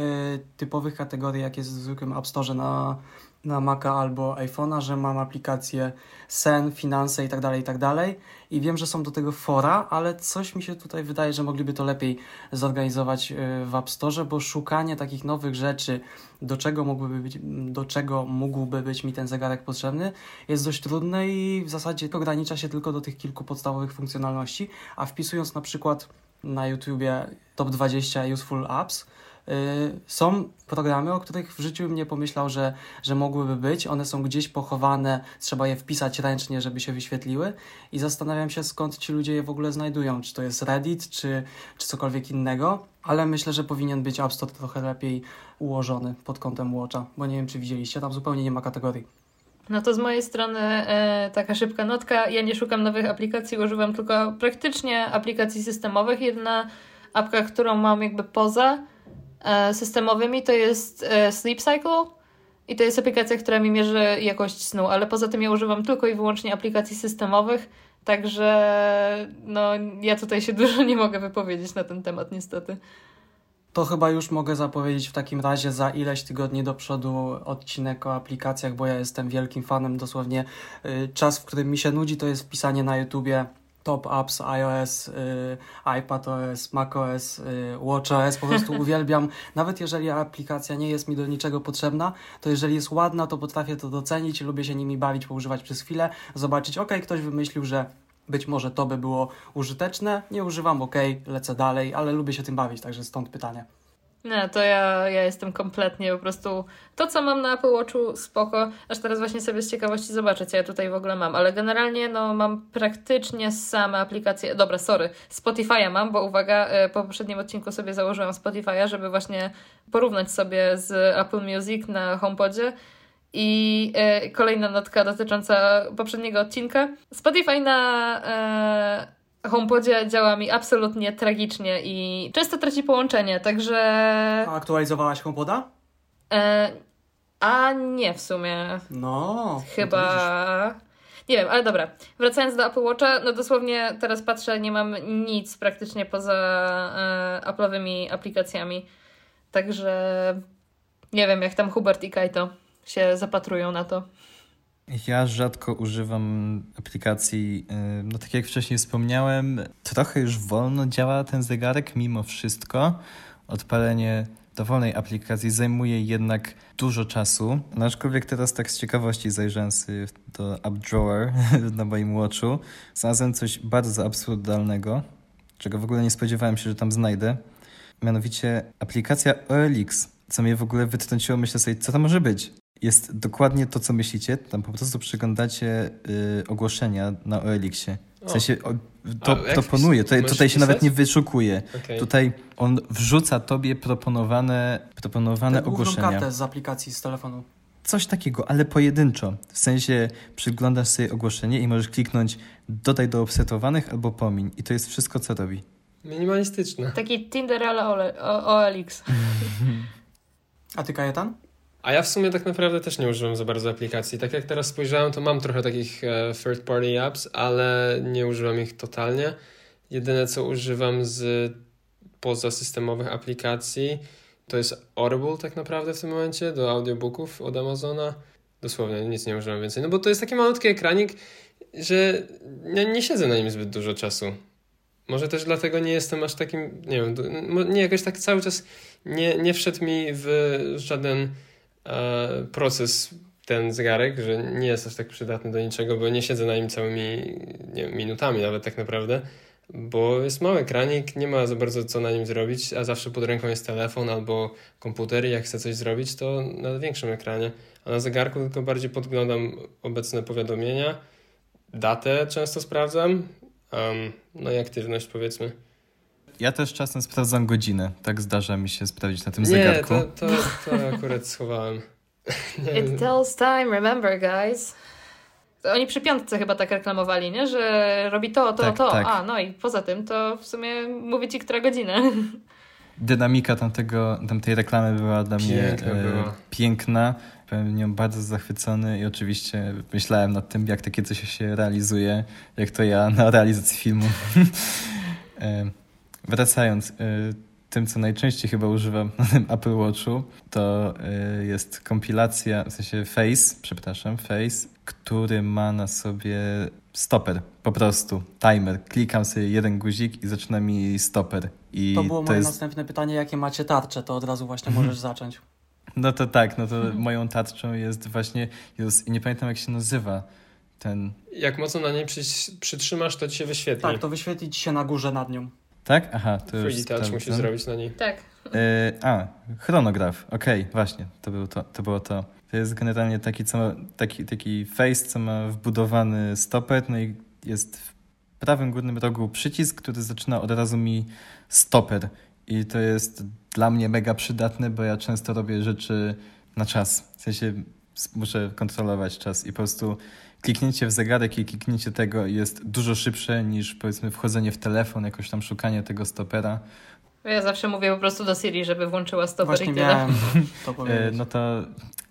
typowych kategorii, jak jest w zwykłym App Store na na Maca albo iPhone'a, że mam aplikację Sen, finanse tak i tak dalej. I wiem, że są do tego fora, ale coś mi się tutaj wydaje, że mogliby to lepiej zorganizować y, w App Store, bo szukanie takich nowych rzeczy, do czego mógłby być, do czego mógłby być mi ten zegarek potrzebny, jest dość trudne i w zasadzie ogranicza się tylko do tych kilku podstawowych funkcjonalności, a wpisując na przykład na YouTubie top 20 useful apps, są programy, o których w życiu bym nie pomyślał, że, że mogłyby być. One są gdzieś pochowane, trzeba je wpisać ręcznie, żeby się wyświetliły i zastanawiam się, skąd ci ludzie je w ogóle znajdują. Czy to jest Reddit, czy, czy cokolwiek innego, ale myślę, że powinien być App Store trochę lepiej ułożony pod kątem Watcha, bo nie wiem, czy widzieliście, tam zupełnie nie ma kategorii. No to z mojej strony e, taka szybka notka. Ja nie szukam nowych aplikacji, używam tylko praktycznie aplikacji systemowych. Jedna apka, którą mam jakby poza systemowymi to jest e, Sleep Cycle i to jest aplikacja, która mi mierzy jakość snu, ale poza tym ja używam tylko i wyłącznie aplikacji systemowych, także no ja tutaj się dużo nie mogę wypowiedzieć na ten temat niestety. To chyba już mogę zapowiedzieć w takim razie za ileś tygodni do przodu odcinek o aplikacjach, bo ja jestem wielkim fanem. Dosłownie y, czas, w którym mi się nudzi, to jest wpisanie na YouTubie top apps iOS, y, iPadOS, macOS, y, watchOS. Po prostu uwielbiam. Nawet jeżeli aplikacja nie jest mi do niczego potrzebna, to jeżeli jest ładna, to potrafię to docenić, lubię się nimi bawić, poużywać przez chwilę, zobaczyć, ok, ktoś wymyślił, że być może to by było użyteczne, nie używam, ok, lecę dalej, ale lubię się tym bawić, także stąd pytanie. Nie, to ja, ja jestem kompletnie po prostu. To, co mam na Apple Watchu, spoko. Aż teraz właśnie sobie z ciekawości zobaczę, co ja tutaj w ogóle mam. Ale generalnie, no, mam praktycznie same aplikacje. Dobra, sorry. Spotify'a mam, bo uwaga, e, po poprzednim odcinku sobie założyłam Spotify'a, żeby właśnie porównać sobie z Apple Music na HomePodzie. I e, kolejna notka dotycząca poprzedniego odcinka. Spotify na. E, HomePodzie działa mi absolutnie tragicznie i często traci połączenie, także... A aktualizowałaś HomePoda? E, a nie w sumie. No. no Chyba... Nie wiem, ale dobra. Wracając do Apple Watcha, no dosłownie teraz patrzę, nie mam nic praktycznie poza e, Apple'owymi aplikacjami. Także nie wiem, jak tam Hubert i Kajto się zapatrują na to. Ja rzadko używam aplikacji, y, no tak jak wcześniej wspomniałem, trochę już wolno działa ten zegarek mimo wszystko. Odpalenie dowolnej aplikacji zajmuje jednak dużo czasu. No, aczkolwiek teraz tak z ciekawości zajrzałem sobie do App Drawer na moim Watchu. Znalazłem coś bardzo absurdalnego, czego w ogóle nie spodziewałem się, że tam znajdę. Mianowicie aplikacja OLX, co mnie w ogóle wytrąciło. Myślę sobie, co to może być? Jest dokładnie to, co myślicie. Tam po prostu przeglądacie y, ogłoszenia na OLX-ie. W sensie o, to, proponuje, tutaj, tutaj się nawet nie wyszukuje. Okej. Tutaj on wrzuca tobie proponowane, proponowane Tę główną ogłoszenia. kartę z aplikacji z telefonu. Coś takiego, ale pojedynczo. W sensie przyglądasz sobie ogłoszenie i możesz kliknąć dodaj do obserwowanych albo pomiń. I to jest wszystko, co robi. Minimalistyczne. Taki Tinder ale OLX. A ty, Kajetan? A ja w sumie tak naprawdę też nie używam za bardzo aplikacji. Tak jak teraz spojrzałem, to mam trochę takich e, third party apps, ale nie używam ich totalnie. Jedyne co używam z pozasystemowych aplikacji to jest Audible tak naprawdę w tym momencie do audiobooków od Amazona. Dosłownie nic nie używam więcej. No bo to jest taki malutki ekranik, że nie, siedzę na nim zbyt dużo czasu. Może też dlatego nie jestem aż takim, nie wiem, nie jakoś tak cały czas nie, nie wszedł mi w żaden proces ten zegarek, że nie jest aż tak przydatny do niczego, bo nie siedzę na nim całymi wiem, minutami nawet tak naprawdę, bo jest mały ekranik, nie ma za bardzo co na nim zrobić, a zawsze pod ręką jest telefon albo komputer i jak chcę coś zrobić, to na większym ekranie. A na zegarku tylko bardziej podglądam obecne powiadomienia, datę często sprawdzam, um, no i aktywność powiedzmy. Ja też czasem sprawdzam godzinę. Tak zdarza mi się sprawdzić na tym Nie, zegarku. to, to, to akurat schowałem. Nie, It tells time, remember guys. Oni przy piątce chyba tak reklamowali, nie? Że robi to, to, Tak, to. tak. A, no i poza tym to w sumie mówię ci, która godzina. Dynamika tamtego, tamtej reklamy była dla mnie Piękna e, była. piękna. Byłem nią bardzo zachwycony i oczywiście myślałem nad tym, jak takie coś się realizuje, jak to ja na realizacji filmu. wracając, e, tym, co najczęściej chyba używam na tym Apple Watchu, to e, jest kompilacja, w sensie Face, przepraszam, Face, który ma na sobie stoper, po prostu, timer. Klikam sobie jeden guzik i zaczyna mi stoper. I To było moje jest... następne pytanie, jakie macie tarcze, to od razu właśnie możesz zacząć. No to tak, no to Mhm. moją tarczą jest właśnie, Jezus, nie pamiętam jak się nazywa ten, Jak mocno na niej przy, przytrzymasz, to ci się wyświetli. Tak, to wyświetli ci się na górze nad nią. Tak? Aha, to już 3D touch musisz zrobić na niej. tak. E, a, chronograf, okej, właśnie, to, był to, to było to. To jest generalnie taki, co ma, taki, taki face, co ma wbudowany stoper, no i jest w prawym górnym rogu przycisk, który zaczyna od razu mi stoper. I to jest dla mnie mega przydatne, bo ja często robię rzeczy na czas. W sensie muszę kontrolować czas i po prostu kliknięcie w zegarek i kliknięcie tego jest dużo szybsze niż powiedzmy wchodzenie w telefon, jakoś tam szukanie tego stopera. Ja zawsze mówię po prostu do Siri, żeby włączyła stoper Właśnie i tyle. miałem to E, powiedzieć. no to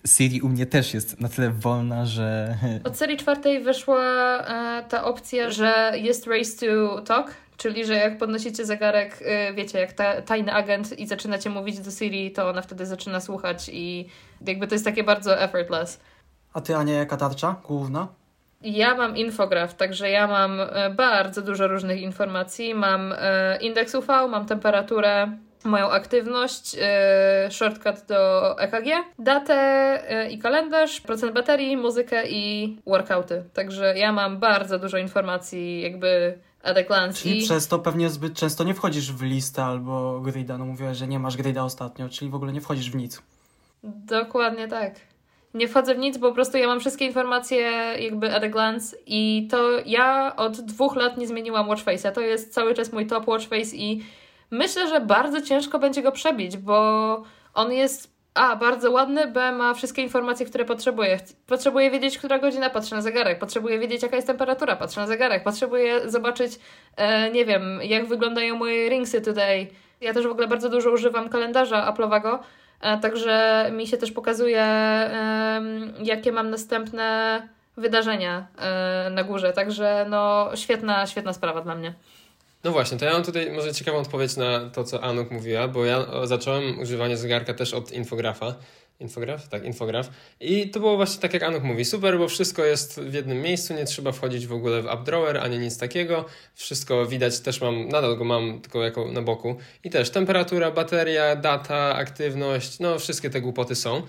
Siri u mnie też jest na tyle wolna, że Od serii czwartej wyszła e, ta opcja, że jest race to talk, czyli że jak podnosicie zegarek, e, wiecie, jak ta, tajny agent i zaczynacie mówić do Siri, to ona wtedy zaczyna słuchać i jakby to jest takie bardzo effortless. A ty, Ania, jaka tarcza główna? Ja mam infograf, także ja mam e, bardzo dużo różnych informacji. Mam e, indeks UV, mam temperaturę, moją aktywność, e, shortcut do EKG, datę i kalendarz, procent baterii, muzykę i workouty. Także ja mam bardzo dużo informacji jakby at a glance. Czyli I... przez to pewnie zbyt często nie wchodzisz w listę albo grida. No mówiłaś, że nie masz grida ostatnio, czyli w ogóle nie wchodzisz w nic. Dokładnie tak. Nie wchodzę w nic, bo po prostu ja mam wszystkie informacje jakby at a glance i to ja od dwóch lat nie zmieniłam Watchface'a. To jest cały czas mój top Watchface i myślę, że bardzo ciężko będzie go przebić, bo on jest a, bardzo ładny, B, ma wszystkie informacje, które potrzebuję. Potrzebuję wiedzieć, która godzina, patrzę na zegarek. Potrzebuję wiedzieć, jaka jest temperatura, patrzę na zegarek. Potrzebuję zobaczyć, e, nie wiem, jak wyglądają moje ringsy today. Ja też w ogóle bardzo dużo używam kalendarza Apple'owego, Także mi się też pokazuje, jakie mam następne wydarzenia e, na górze. Także no, świetna, świetna sprawa dla mnie. No właśnie, to ja mam tutaj może ciekawą odpowiedź na to, co Anuk mówiła, bo ja zacząłem używanie zegarka też od infografa. Infograf? Tak, infograf. I to było właśnie tak, jak Anuk mówi, super, bo wszystko jest w jednym miejscu, nie trzeba wchodzić w ogóle w AppDrawer, ani nic takiego. Wszystko widać, też mam, nadal go mam tylko jako na boku. I też temperatura, bateria, data, aktywność, no wszystkie te głupoty są.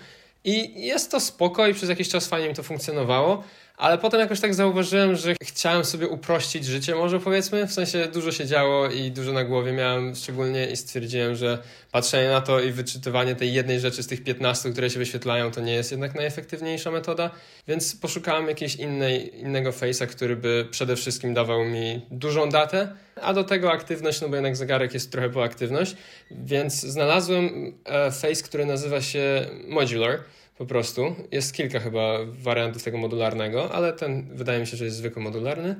I jest to spoko i przez jakiś czas fajnie mi to funkcjonowało, ale potem jakoś tak zauważyłem, że chciałem sobie uprościć życie, może powiedzmy. W sensie dużo się działo i dużo na głowie miałem szczególnie i stwierdziłem, że patrzenie na to i wyczytywanie tej jednej rzeczy z tych 15, które się wyświetlają, to nie jest jednak najefektywniejsza metoda. Więc poszukałem jakiejś innej, innego face'a, który by przede wszystkim dawał mi dużą datę, a do tego aktywność, no bo jednak zegarek jest trochę po aktywność. Więc znalazłem e, face, który nazywa się Modular po prostu. Jest kilka chyba wariantów tego modularnego, ale ten wydaje mi się, że jest zwykły modularny.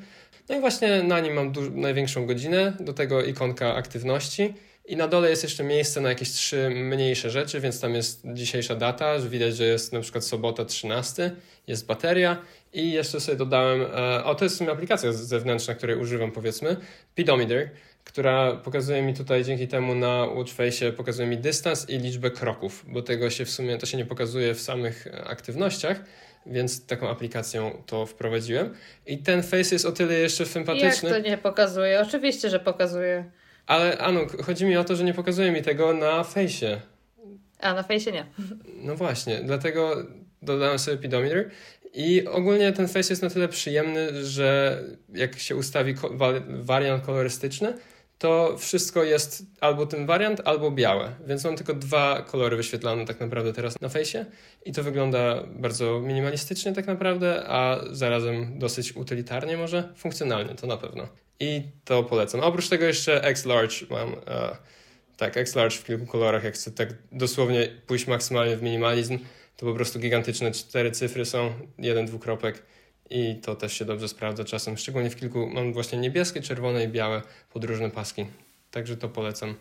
No i właśnie na nim mam największą godzinę, do tego ikonka aktywności i na dole jest jeszcze miejsce na jakieś trzy mniejsze rzeczy, więc tam jest dzisiejsza data, że widać, że jest na przykład sobota 13, jest bateria i jeszcze sobie dodałem, e, o to jest w sumie aplikacja zewnętrzna, której używam powiedzmy, Pedometer, która pokazuje mi tutaj dzięki temu na Watchface pokazuje mi dystans i liczbę kroków, bo tego się w sumie to się nie pokazuje w samych e, aktywnościach, więc taką aplikacją to wprowadziłem. I ten face jest o tyle jeszcze sympatyczny. Jak to nie pokazuje? Oczywiście, że pokazuje. Ale Anu, chodzi mi o to, że nie pokazuje mi tego na fejsie. A na fejsie nie. No właśnie, dlatego dodałem sobie pedometer i ogólnie ten face jest na tyle przyjemny, że jak się ustawi wariant kolorystyczny, to wszystko jest albo ten wariant, albo białe. Więc mam tylko dwa kolory wyświetlane tak naprawdę teraz na fejsie i to wygląda bardzo minimalistycznie tak naprawdę, a zarazem dosyć utylitarnie może, funkcjonalnie to na pewno. I to polecam. Oprócz tego jeszcze X-Large mam, e, tak, X-Large w kilku kolorach, jak chcę tak dosłownie pójść maksymalnie w minimalizm, to po prostu gigantyczne cztery cyfry są, jeden dwukropek i to też się dobrze sprawdza czasem. Szczególnie w kilku mam właśnie niebieskie, czerwone i białe podróżne paski. Także to polecam.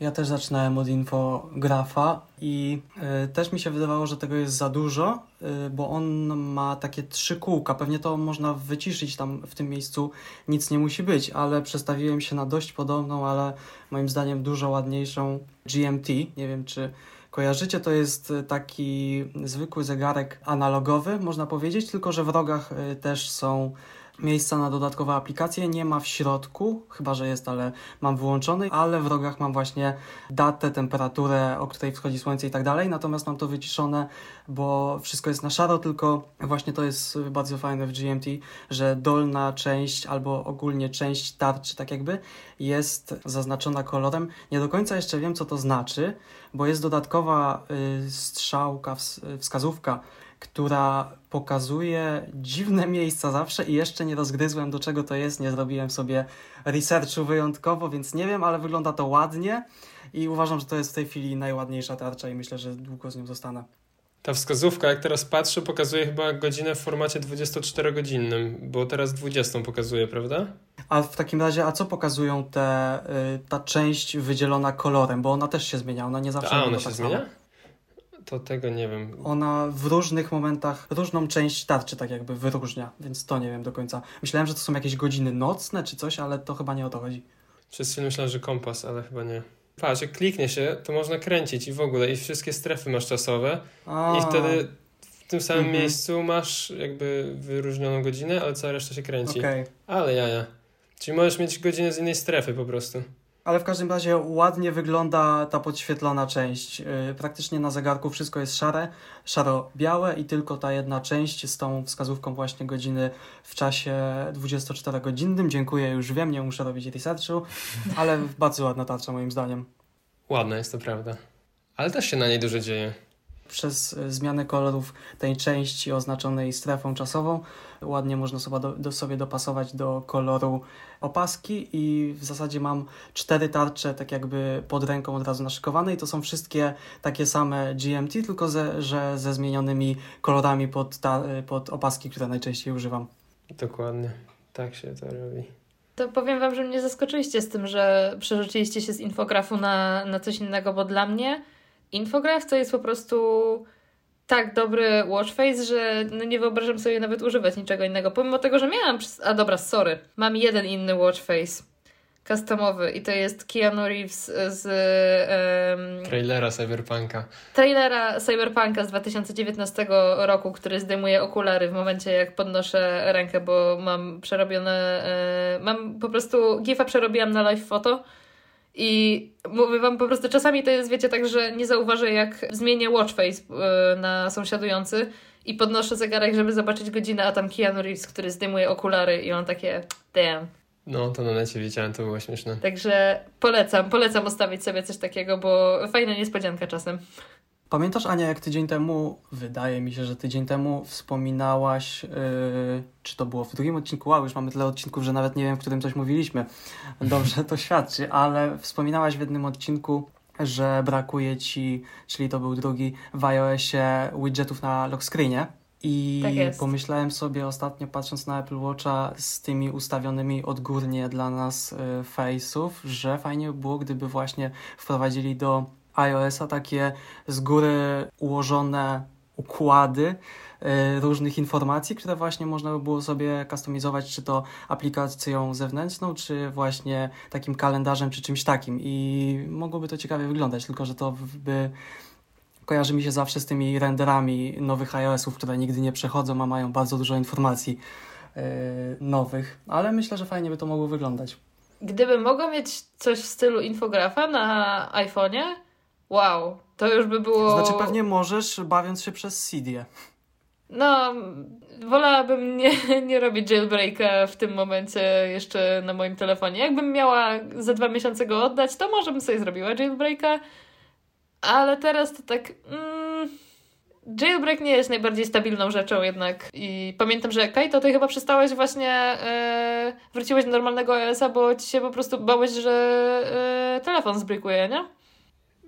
Ja też zaczynałem od infografa i y, też mi się wydawało, że tego jest za dużo, y, bo on ma takie trzy kółka. Pewnie to można wyciszyć tam w tym miejscu, nic nie musi być, ale przestawiłem się na dość podobną, ale moim zdaniem dużo ładniejszą GMT. Nie wiem, czy kojarzycie, to jest taki zwykły zegarek analogowy, można powiedzieć, tylko że w rogach y, też są miejsca na dodatkowe aplikacje nie ma w środku, chyba że jest, ale mam wyłączony, ale w rogach mam właśnie datę, temperaturę, o której wschodzi słońce i tak dalej, natomiast mam to wyciszone, bo wszystko jest na szaro, tylko właśnie to jest bardzo fajne w GMT, że dolna część albo ogólnie część tarczy tak jakby jest zaznaczona kolorem. Nie do końca jeszcze wiem, co to znaczy, bo jest dodatkowa y, strzałka, wskazówka, która pokazuje dziwne miejsca zawsze i jeszcze nie rozgryzłem do czego to jest, nie zrobiłem sobie researchu wyjątkowo, więc nie wiem, ale wygląda to ładnie i uważam, że to jest w tej chwili najładniejsza tarcza i myślę, że długo z nią zostanę. Ta wskazówka, jak teraz patrzę, pokazuje chyba godzinę w formacie 24-godzinnym, bo teraz 20 pokazuje, prawda? A w takim razie, a co pokazują te, y, ta część wydzielona kolorem? Bo ona też się zmienia, ona nie zawsze A, ona się tak zmienia? Samo to tego nie wiem. Ona w różnych momentach różną część tarczy tak jakby wyróżnia, więc to nie wiem do końca. Myślałem, że to są jakieś godziny nocne czy coś, ale to chyba nie o to chodzi. Przez chwilę myślałem, że kompas, ale chyba nie. Patrz, jak kliknie się, to można kręcić i w ogóle i wszystkie strefy masz czasowe A. i wtedy w tym samym mhm. miejscu masz jakby wyróżnioną godzinę, ale cała reszta się kręci. Okay. Ale jaja. Czyli możesz mieć godzinę z innej strefy po prostu. Ale w każdym razie ładnie wygląda ta podświetlona część. Y, praktycznie na zegarku wszystko jest szare, szaro-białe i tylko ta jedna część z tą wskazówką właśnie godziny w czasie 24-godzinnym. Dziękuję, już wiem, nie muszę robić researchu, ale bardzo ładna tarcza moim zdaniem. Ładna jest to prawda. Ale też się na niej dużo dzieje przez e, zmianę kolorów tej części oznaczonej strefą czasową ładnie można sobie, do, do, sobie dopasować do koloru opaski i w zasadzie mam cztery tarcze tak jakby pod ręką od razu naszykowane i to są wszystkie takie same GMT, tylko ze, że ze zmienionymi kolorami pod, ta, pod opaski, które najczęściej używam. Dokładnie, tak się to robi. To powiem Wam, że mnie zaskoczyliście z tym, że przerzuciliście się z infografu na, na coś innego, bo dla mnie Infograph to jest po prostu tak dobry watchface, że no nie wyobrażam sobie nawet używać niczego innego. Pomimo tego, że miałam. A dobra, sorry. Mam jeden inny watchface. customowy i to jest Keanu Reeves z um, Trailera Cyberpunka. trailera Cyberpunka z 2019 roku, który zdejmuje okulary w momencie jak podnoszę rękę, bo mam przerobione, e, mam po prostu gifa przerobiłam na live foto i mówię wam po prostu czasami to jest, wiecie, tak, że nie zauważę jak zmienię watch face e, na sąsiadujący i podnoszę zegarek, żeby zobaczyć godzinę, a tam Keanu Reeves, który zdejmuje okulary i on takie damn. No, to na necie widziałem, to było śmieszne. Także polecam, polecam ustawić sobie coś takiego, bo fajna niespodzianka czasem. Pamiętasz, Ania, jak tydzień temu, wydaje mi się, że tydzień temu wspominałaś, yy, czy to było w drugim odcinku, wow, już mamy tyle odcinków, że nawet nie wiem, w którym coś mówiliśmy. Dobrze to świadczy, ale wspominałaś w jednym odcinku, że brakuje ci, czyli to był drugi, w iOSie widgetów na lock screenie. I Tak pomyślałem sobie ostatnio, patrząc na Apple Watcha z tymi ustawionymi odgórnie dla nas y, face'ów, że fajnie by było, gdyby właśnie wprowadzili do iOS-a takie z góry ułożone układy y, różnych informacji, które właśnie można by było sobie kustomizować, czy to aplikacją zewnętrzną, czy właśnie takim kalendarzem, czy czymś takim. I mogłoby to ciekawie wyglądać, tylko że to by kojarzy mi się zawsze z tymi renderami nowych iOS-ów, które nigdy nie przechodzą, a mają bardzo dużo informacji yy, nowych, ale myślę, że fajnie by to mogło wyglądać. Gdybym mogła mieć coś w stylu infografa na iPhone'ie, wow, to już by było... Znaczy pewnie możesz, bawiąc się przez CD. No, wolałabym nie, nie robić jailbreaka w tym momencie jeszcze na moim telefonie. Jakbym miała za dwa miesiące go oddać, to może bym sobie zrobiła jailbreaka, ale teraz to tak... Mm, jailbreak nie jest najbardziej stabilną rzeczą jednak i pamiętam, że Kajto, ty chyba przestałeś właśnie, e, wróciłeś do normalnego iOS-a, bo ci się po prostu bałeś, że e, telefon zbrykuje, nie?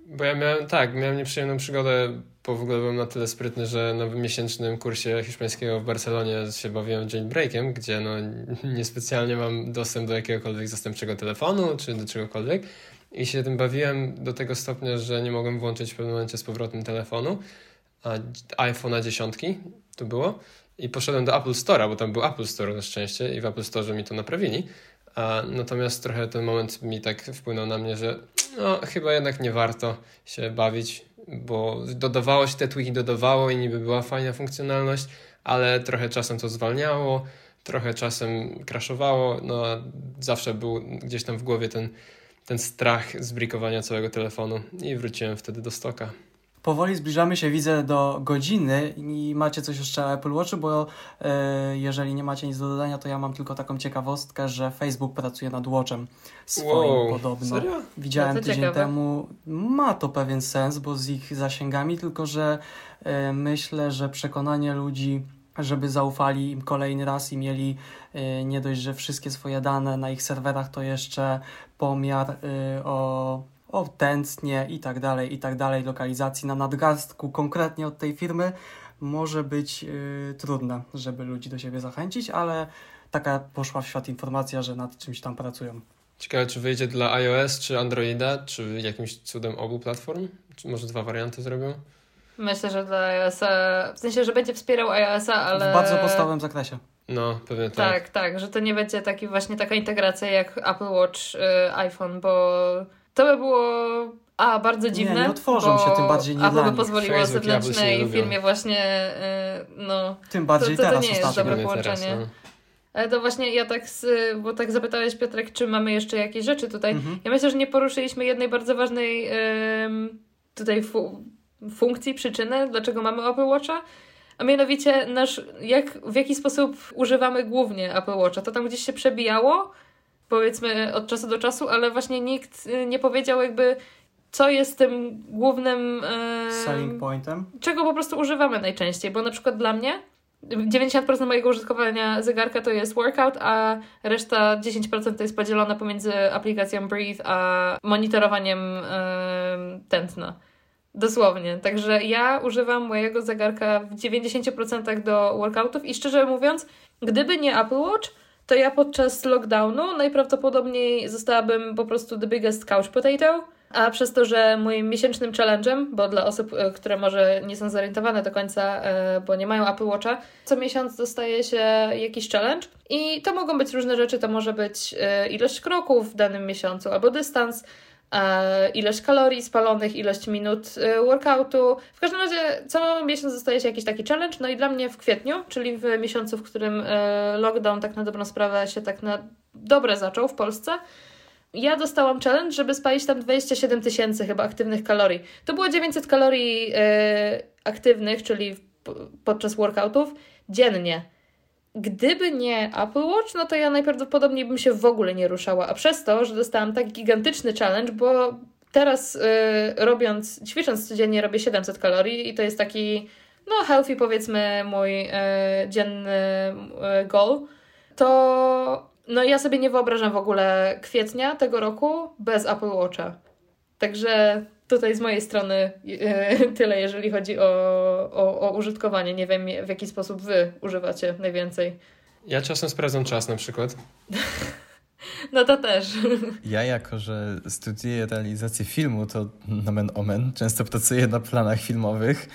Bo ja miałem, tak, miałem nieprzyjemną przygodę, bo w ogóle byłem na tyle sprytny, że na miesięcznym kursie hiszpańskiego w Barcelonie się bawiłem jailbreakiem, gdzie no niespecjalnie mam dostęp do jakiegokolwiek zastępczego telefonu, czy do czegokolwiek. I się tym bawiłem do tego stopnia, że nie mogłem włączyć w pewnym momencie z powrotem telefonu, a iPhone'a dziesiątki to było. I poszedłem do Apple Store'a, bo tam był Apple Store na szczęście i w Apple Store mi to naprawili. A, natomiast trochę ten moment mi tak wpłynął na mnie, że no, chyba jednak nie warto się bawić, bo dodawało się te tweaki, dodawało i niby była fajna funkcjonalność, ale trochę czasem to zwalniało, trochę czasem crashowało, no a zawsze był gdzieś tam w głowie ten, ten strach z brikowania całego telefonu i wróciłem wtedy do stoka. Powoli zbliżamy się, widzę, do godziny i macie coś jeszcze o Apple Watchu, bo e, jeżeli nie macie nic do dodania, to ja mam tylko taką ciekawostkę, że Facebook pracuje nad Watchem swoim Wow, podobno. serio? Widziałem tydzień ciekawe. temu. Ma to pewien sens, bo z ich zasięgami, tylko że e, myślę, że przekonanie ludzi, żeby zaufali im kolejny raz i mieli e, nie dość, że wszystkie swoje dane na ich serwerach, to jeszcze pomiar e, o, o tętnie i tak dalej, i tak dalej, lokalizacji na nadgarstku konkretnie od tej firmy może być e, trudna, żeby ludzi do siebie zachęcić, ale taka poszła w świat informacja, że nad czymś tam pracują. Ciekawe, czy wyjdzie dla iOS, czy Androida, czy jakimś cudem obu platform? Czy może dwa warianty zrobią? Myślę, że dla iOS-a, w sensie, że będzie wspierał iOS-a, ale... W bardzo podstawowym zakresie. No, pewnie tak. Tak, tak, że to nie będzie taki właśnie taka integracja jak Apple Watch, y, iPhone, bo to by było a bardzo dziwne. nie otworzą bo się, tym bardziej nie dla by pozwoliło nie zewnętrznej lubią. firmie właśnie y, no. Tym bardziej to- to teraz nie jest dobre Szczególnie teraz, połączenie. no. Ale to właśnie ja tak, z, bo tak zapytałeś Piotrek, czy mamy jeszcze jakieś rzeczy tutaj. Mhm. Ja myślę, że nie poruszyliśmy jednej bardzo ważnej ym, tutaj fu- funkcji, przyczyny, dlaczego mamy Apple Watcha. A mianowicie nasz, jak, w jaki sposób używamy głównie Apple Watcha. To tam gdzieś się przebijało, powiedzmy od czasu do czasu, ale właśnie nikt y, nie powiedział jakby, co jest tym głównym... ym, Selling pointem. czego po prostu używamy najczęściej, bo na przykład dla mnie 90% mojego użytkowania zegarka to jest workout, a reszta 10% to jest podzielona pomiędzy aplikacją Breathe a monitorowaniem em, tętna. Dosłownie. Także ja używam mojego zegarka w 90% do workoutów i szczerze mówiąc, gdyby nie Apple Watch, to ja podczas lockdownu najprawdopodobniej zostałabym po prostu the biggest couch potato A przez to, że moim miesięcznym challenge'em, bo dla osób, e, które może nie są zorientowane do końca, e, bo nie mają Apple Watcha, co miesiąc dostaje się jakiś challenge i to mogą być różne rzeczy. To może być e, ilość kroków w danym miesiącu albo dystans, ilość kalorii spalonych, ilość minut workoutu. W każdym razie co miesiąc dostaje się jakiś taki challenge. No i dla mnie w kwietniu, czyli w miesiącu, w którym lockdown tak na dobrą sprawę się tak na dobre zaczął w Polsce, ja dostałam challenge, żeby spalić tam 27 tysięcy chyba aktywnych kalorii. To było 900 kalorii aktywnych, czyli podczas workoutów dziennie. Gdyby nie Apple Watch, no to ja najprawdopodobniej bym się w ogóle nie ruszała. A przez to, że dostałam tak gigantyczny challenge, bo teraz yy, robiąc, ćwicząc codziennie robię 700 kalorii i to jest taki, no healthy powiedzmy mój yy, dzienny yy, goal, to no ja sobie nie wyobrażam w ogóle kwietnia tego roku bez Apple Watcha. Także tutaj z mojej strony yy, tyle, jeżeli chodzi o, o, o użytkowanie. Nie wiem, w jaki sposób wy używacie najwięcej. Ja czasem sprawdzam czas na przykład. No to też. Ja jako, że studiuję realizację filmu, to nomen omen, często pracuję na planach filmowych,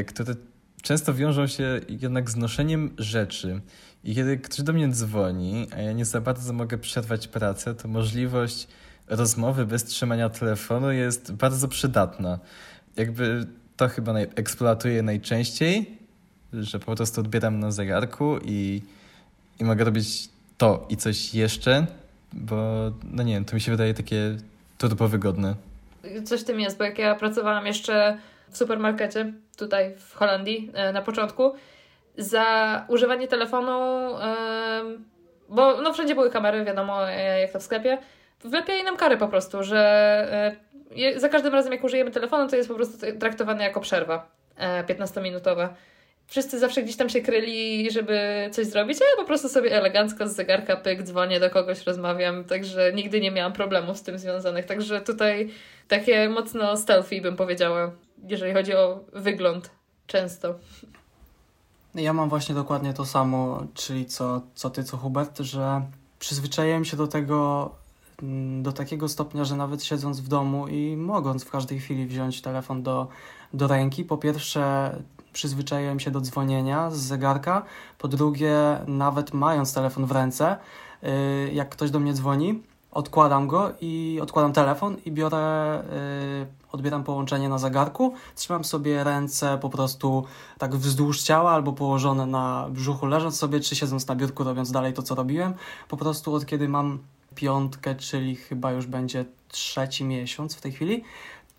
y, które często wiążą się jednak z noszeniem rzeczy. I kiedy ktoś do mnie dzwoni, a ja nie za bardzo mogę przerwać pracę, to możliwość rozmowy bez trzymania telefonu jest bardzo przydatna. Jakby to chyba naj eksploatuję najczęściej, że po prostu odbieram na zegarku i, i mogę robić to i coś jeszcze, bo no nie wiem, to mi się wydaje takie turbo wygodne. Coś w tym jest, bo jak ja pracowałam jeszcze w supermarkecie tutaj w Holandii e, na początku, za używanie telefonu, bo no wszędzie były kamery, wiadomo e, jak to w sklepie, wlepiali nam kary po prostu, że e, za każdym razem jak użyjemy telefonu, to jest po prostu traktowane jako przerwa 15-minutowa. E, Wszyscy zawsze gdzieś tam się kryli, żeby coś zrobić, a ja po prostu sobie elegancko z zegarka pyk, dzwonię do kogoś, rozmawiam, także nigdy nie miałam problemów z tym związanych. Także tutaj takie mocno stealthy bym powiedziała, jeżeli chodzi o wygląd często. Ja mam właśnie dokładnie to samo, czyli co, co ty, co Hubert, że przyzwyczaiłem się do tego do takiego stopnia, że nawet siedząc w domu i mogąc w każdej chwili wziąć telefon do, do ręki, po pierwsze przyzwyczaiłem się do dzwonienia z zegarka, po drugie nawet mając telefon w ręce, y, jak ktoś do mnie dzwoni, odkładam go i odkładam telefon i biorę, yy, odbieram połączenie na zegarku, trzymam sobie ręce po prostu tak wzdłuż ciała albo położone na brzuchu, leżąc sobie, czy siedząc na biurku, robiąc dalej to, co robiłem. Po prostu od kiedy mam piątkę, czyli chyba już będzie trzeci miesiąc w tej chwili,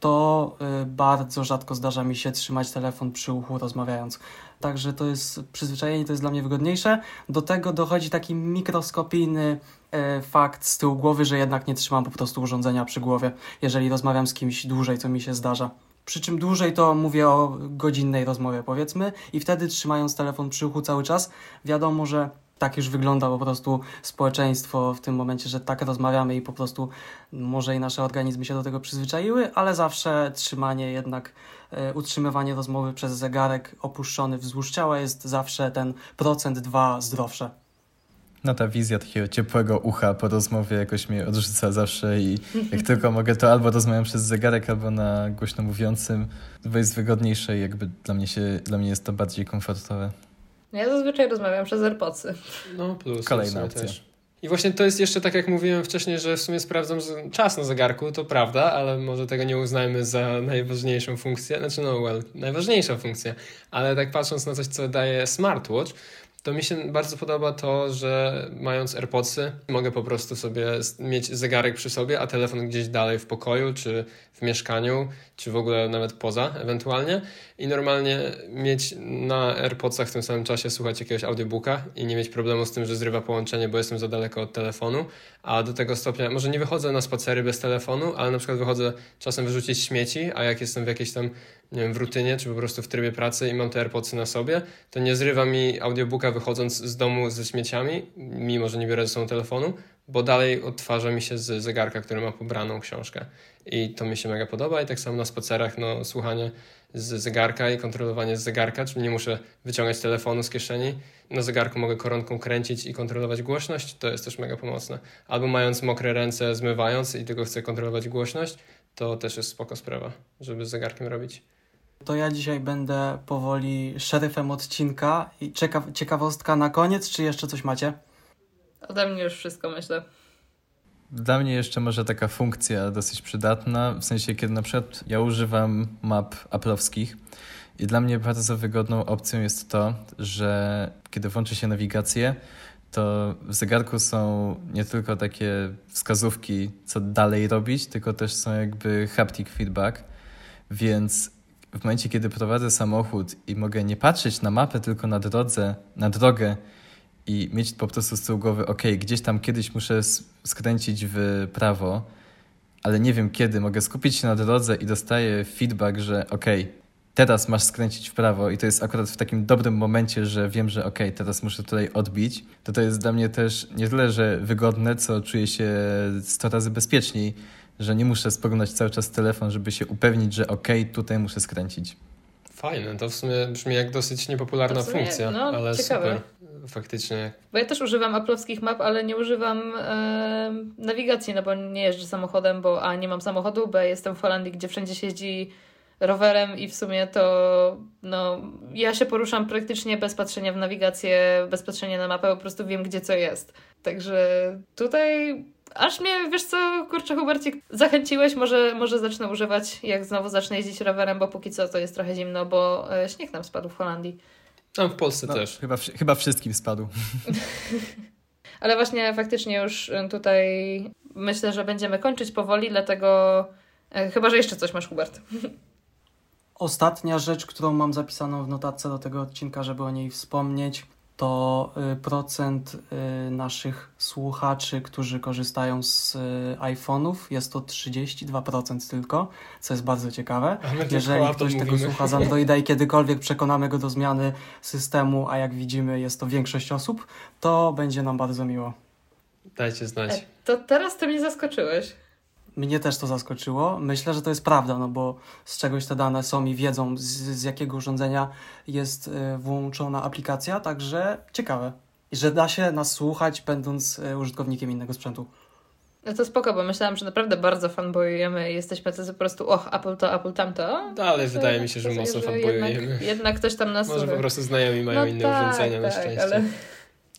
to y, bardzo rzadko zdarza mi się trzymać telefon przy uchu rozmawiając. Także to jest przyzwyczajenie, to jest dla mnie wygodniejsze. Do tego dochodzi taki mikroskopijny e, fakt z tyłu głowy, że jednak nie trzymam po prostu urządzenia przy głowie, jeżeli rozmawiam z kimś dłużej, co mi się zdarza. Przy czym dłużej to mówię o godzinnej rozmowie, powiedzmy, i wtedy trzymając telefon przy uchu cały czas, wiadomo, że tak już wygląda po prostu społeczeństwo w tym momencie, że tak rozmawiamy i po prostu może i nasze organizmy się do tego przyzwyczaiły, ale zawsze trzymanie jednak, e, utrzymywanie rozmowy przez zegarek opuszczony wzdłuż ciała jest zawsze ten procent dwa zdrowsze. No ta wizja takiego ciepłego ucha po rozmowie jakoś mnie odrzuca zawsze i jak tylko mogę, to albo rozmawiam przez zegarek, albo na głośno mówiącym, bo jest wygodniejsze i jakby dla mnie, się, dla mnie jest to bardziej komfortowe. Ja zazwyczaj rozmawiam przez AirPodsy. No plus. Kolejna opcja. Też. I właśnie to jest jeszcze tak, jak mówiłem wcześniej, że w sumie sprawdzam czas na zegarku, to prawda, ale może tego nie uznajmy za najważniejszą funkcję. Znaczy, no, well, najważniejsza funkcja. Ale tak patrząc na coś, co daje smartwatch, to mi się bardzo podoba to, że mając AirPodsy mogę po prostu sobie mieć zegarek przy sobie, a telefon gdzieś dalej w pokoju, czy w mieszkaniu, czy w ogóle nawet poza ewentualnie i normalnie mieć na AirPodsach w tym samym czasie słuchać jakiegoś audiobooka i nie mieć problemu z tym, że zrywa połączenie, bo jestem za daleko od telefonu, a do tego stopnia, może nie wychodzę na spacery bez telefonu, ale na przykład wychodzę czasem wyrzucić śmieci, a jak jestem w jakiejś tam, nie wiem, w rutynie, czy po prostu w trybie pracy i mam te AirPodsy na sobie, to nie zrywa mi audiobooka wychodząc z domu ze śmieciami, mimo że nie biorę ze sobą telefonu, bo dalej odtwarza mi się z zegarka, który ma pobraną książkę. I to mi się mega podoba i tak samo na spacerach, no słuchanie z zegarka i kontrolowanie z zegarka, czyli nie muszę wyciągać telefonu z kieszeni. Na zegarku mogę koronką kręcić i kontrolować głośność, to jest też mega pomocne. Albo mając mokre ręce, zmywając i tylko chcę kontrolować głośność, to też jest spoko sprawa, żeby z zegarkiem robić. To ja dzisiaj będę powoli szeryfem odcinka i ciekaw ciekawostka na koniec, czy jeszcze coś macie? Ode mnie już wszystko, myślę. Dla mnie jeszcze może taka funkcja dosyć przydatna, w sensie kiedy na przykład ja używam map aplowskich i dla mnie bardzo wygodną opcją jest to, że kiedy włączy się nawigację, to w zegarku są nie tylko takie wskazówki, co dalej robić, tylko też są jakby haptic feedback, więc w momencie, kiedy prowadzę samochód i mogę nie patrzeć na mapę, tylko na drodze, na drogę i mieć po prostu z tyłu głowy, ok, gdzieś tam kiedyś muszę skręcić w prawo, ale nie wiem kiedy, mogę skupić się na drodze i dostaję feedback, że ok, teraz masz skręcić w prawo i to jest akurat w takim dobrym momencie, że wiem, że ok, teraz muszę tutaj odbić, to to jest dla mnie też nie tyle, że wygodne, co czuję się 100 razy bezpieczniej, że nie muszę spoglądać cały czas w telefon, żeby się upewnić, że ok, tutaj muszę skręcić. Fajne, to w sumie brzmi jak dosyć niepopularna sumie, funkcja, no, ale ciekawe. super. Faktycznie. Bo ja też używam aplowskich map, ale nie używam e, nawigacji, no bo nie jeżdżę samochodem, bo A nie mam samochodu, B jestem w Holandii, gdzie wszędzie się jeździ rowerem i w sumie to no, ja się poruszam praktycznie bez patrzenia w nawigację, bez patrzenia na mapę, po prostu wiem, gdzie co jest. Także tutaj aż mnie, wiesz co, kurczę Hubercik, zachęciłeś, może, może zacznę używać, jak znowu zacznę jeździć rowerem, bo póki co to jest trochę zimno, bo e, śnieg nam spadł w Holandii. Tam w Polsce No, też. Chyba, chyba wszystkim spadł. Ale właśnie faktycznie już tutaj myślę, że będziemy kończyć powoli, dlatego e, chyba, że jeszcze coś masz, Hubert. Ostatnia rzecz, którą mam zapisaną w notatce do tego odcinka, żeby o niej wspomnieć, to y, procent y, naszych słuchaczy, którzy korzystają z y, iPhone'ów. Jest to 32% tylko, co jest bardzo ciekawe. Jeżeli ktoś tego mówimy. słucha z Androida i kiedykolwiek przekonamy go do zmiany systemu, a jak widzimy jest to większość osób, to będzie nam bardzo miło. Dajcie znać. E, To teraz ty mnie zaskoczyłeś. Mnie też to zaskoczyło. Myślę, że to jest prawda, no bo z czegoś te dane są i wiedzą, z, z jakiego urządzenia jest y, włączona aplikacja, także ciekawe. I że da się nas słuchać, będąc y, użytkownikiem innego sprzętu. No to spoko, bo myślałam, że naprawdę bardzo fanboyujemy i jesteśmy tacy po prostu, och, Apple to, Apple tamto. Dalej To wydaje mi się, że mocno że fanboyujemy. Jednak, jednak ktoś tam nas Może po prostu znajomi mają no inne tak, urządzenia na tak, szczęście. Ale...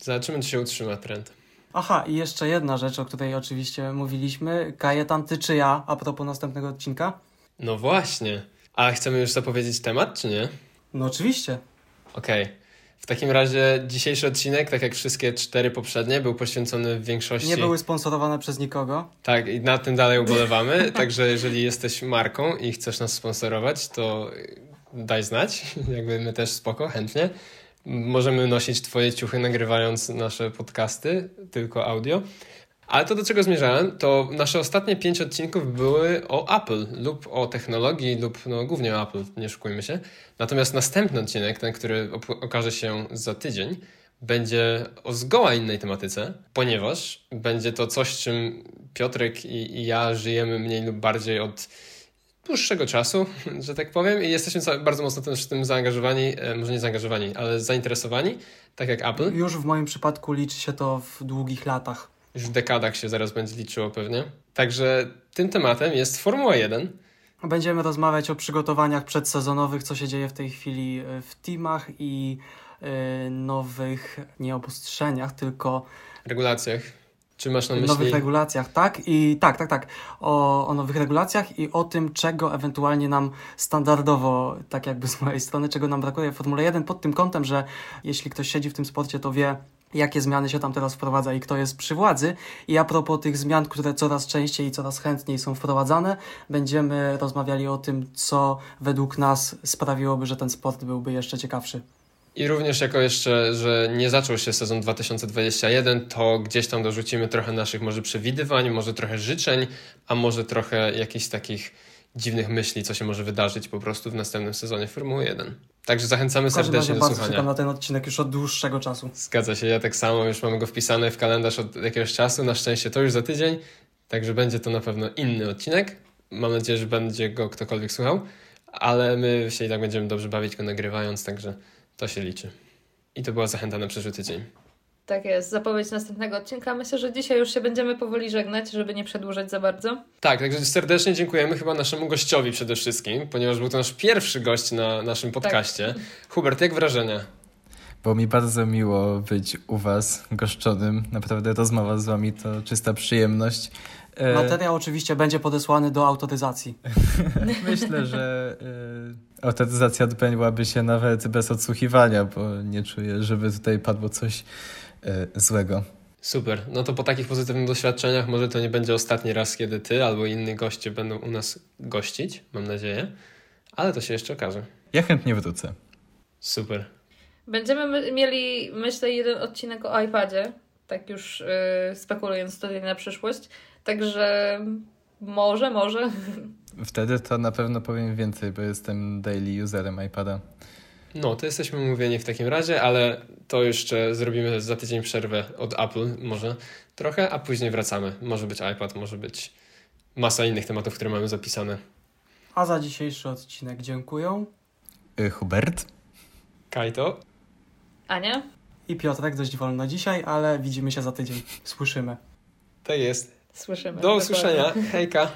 Zobaczymy, czy się utrzyma trend. Aha, i jeszcze jedna rzecz, o której oczywiście mówiliśmy. Kajetan, ty czy ja, a propos następnego odcinka? No właśnie. A chcemy już zapowiedzieć temat, czy nie? No oczywiście. Okej. W takim razie dzisiejszy odcinek, tak jak wszystkie cztery poprzednie, był poświęcony w większości... Nie były sponsorowane przez nikogo. Tak, i na tym dalej ubolewamy. Także jeżeli jesteś marką i chcesz nas sponsorować, to daj znać. Jakby my też spoko, chętnie. Możemy nosić twoje ciuchy nagrywając nasze podcasty, tylko audio. Ale to do czego zmierzałem, to nasze ostatnie pięć odcinków były o Apple lub o technologii lub no głównie o Apple, nie szukujmy się. Natomiast następny odcinek, ten, który okaże się za tydzień, będzie o zgoła innej tematyce, ponieważ będzie to coś, czym Piotrek i, i ja żyjemy mniej lub bardziej od dłuższego czasu, że tak powiem, i jesteśmy bardzo mocno też w tym zaangażowani, e, może nie zaangażowani, ale zainteresowani, tak jak Apple. Już w moim przypadku liczy się to w długich latach. Już w dekadach się zaraz będzie liczyło pewnie. Także tym tematem jest Formuła 1. Będziemy rozmawiać o przygotowaniach przedsezonowych, co się dzieje w tej chwili y, w teamach i y, nowych, nie obostrzeniach, tylko regulacjach. Czy masz na myśli? nowych regulacjach, tak? I tak, tak, tak. O, o nowych regulacjach i o tym, czego ewentualnie nam standardowo, tak jakby z mojej strony, czego nam brakuje w Formule 1 pod tym kątem, że jeśli ktoś siedzi w tym sporcie, to wie, jakie zmiany się tam teraz wprowadza i kto jest przy władzy. I a propos tych zmian, które coraz częściej i coraz chętniej są wprowadzane, będziemy rozmawiali o tym, co według nas sprawiłoby, że ten sport byłby jeszcze ciekawszy. I również jako jeszcze, że nie zaczął się sezon 2021, to gdzieś tam dorzucimy trochę naszych może przewidywań, może trochę życzeń, a może trochę jakichś takich dziwnych myśli, co się może wydarzyć po prostu w następnym sezonie Formuły 1. Także zachęcamy serdecznie do bardzo czekam słuchania. na ten odcinek już od dłuższego czasu. Zgadza się, ja tak samo, już mamy go wpisane w kalendarz od jakiegoś czasu, na szczęście to już za tydzień, także będzie to na pewno inny odcinek. Mam nadzieję, że będzie go ktokolwiek słuchał, ale my się i tak będziemy dobrze bawić go nagrywając, także to się liczy. I to była zachęta na przyszły tydzień. Tak jest, zapowiedź następnego odcinka. Myślę, że dzisiaj już się będziemy powoli żegnać, żeby nie przedłużać za bardzo. Tak, także serdecznie dziękujemy chyba naszemu gościowi przede wszystkim, ponieważ był to nasz pierwszy gość na naszym podcaście. Tak. Hubert, jak wrażenia? Było mi bardzo miło być u Was goszczonym. Naprawdę rozmowa z Wami to czysta przyjemność. E, Materiał oczywiście będzie podesłany do autoryzacji. Myślę, że y, autoryzacja odbyłaby się nawet bez odsłuchiwania, bo nie czuję, żeby tutaj padło coś y, złego. Super. No to po takich pozytywnych doświadczeniach może to nie będzie ostatni raz, kiedy ty albo inni goście będą u nas gościć, mam nadzieję. Ale to się jeszcze okaże. Ja chętnie wrócę. Super. Będziemy mieli, myślę, jeden odcinek o iPadzie, tak już yy, spekulując tutaj na przyszłość. Także może, może. Wtedy to na pewno powiem więcej, bo jestem daily userem iPada. No, to jesteśmy mówieni w takim razie, ale to jeszcze zrobimy za tydzień przerwę od Apple, może trochę, a później wracamy. Może być iPad, może być masa innych tematów, które mamy zapisane. A za dzisiejszy odcinek dziękuję. Y, Hubert. Kajto. Ania. I Piotrek, dość wolno dzisiaj, ale widzimy się za tydzień. Słyszymy. Tak jest. Słyszymy. Do usłyszenia. Hejka.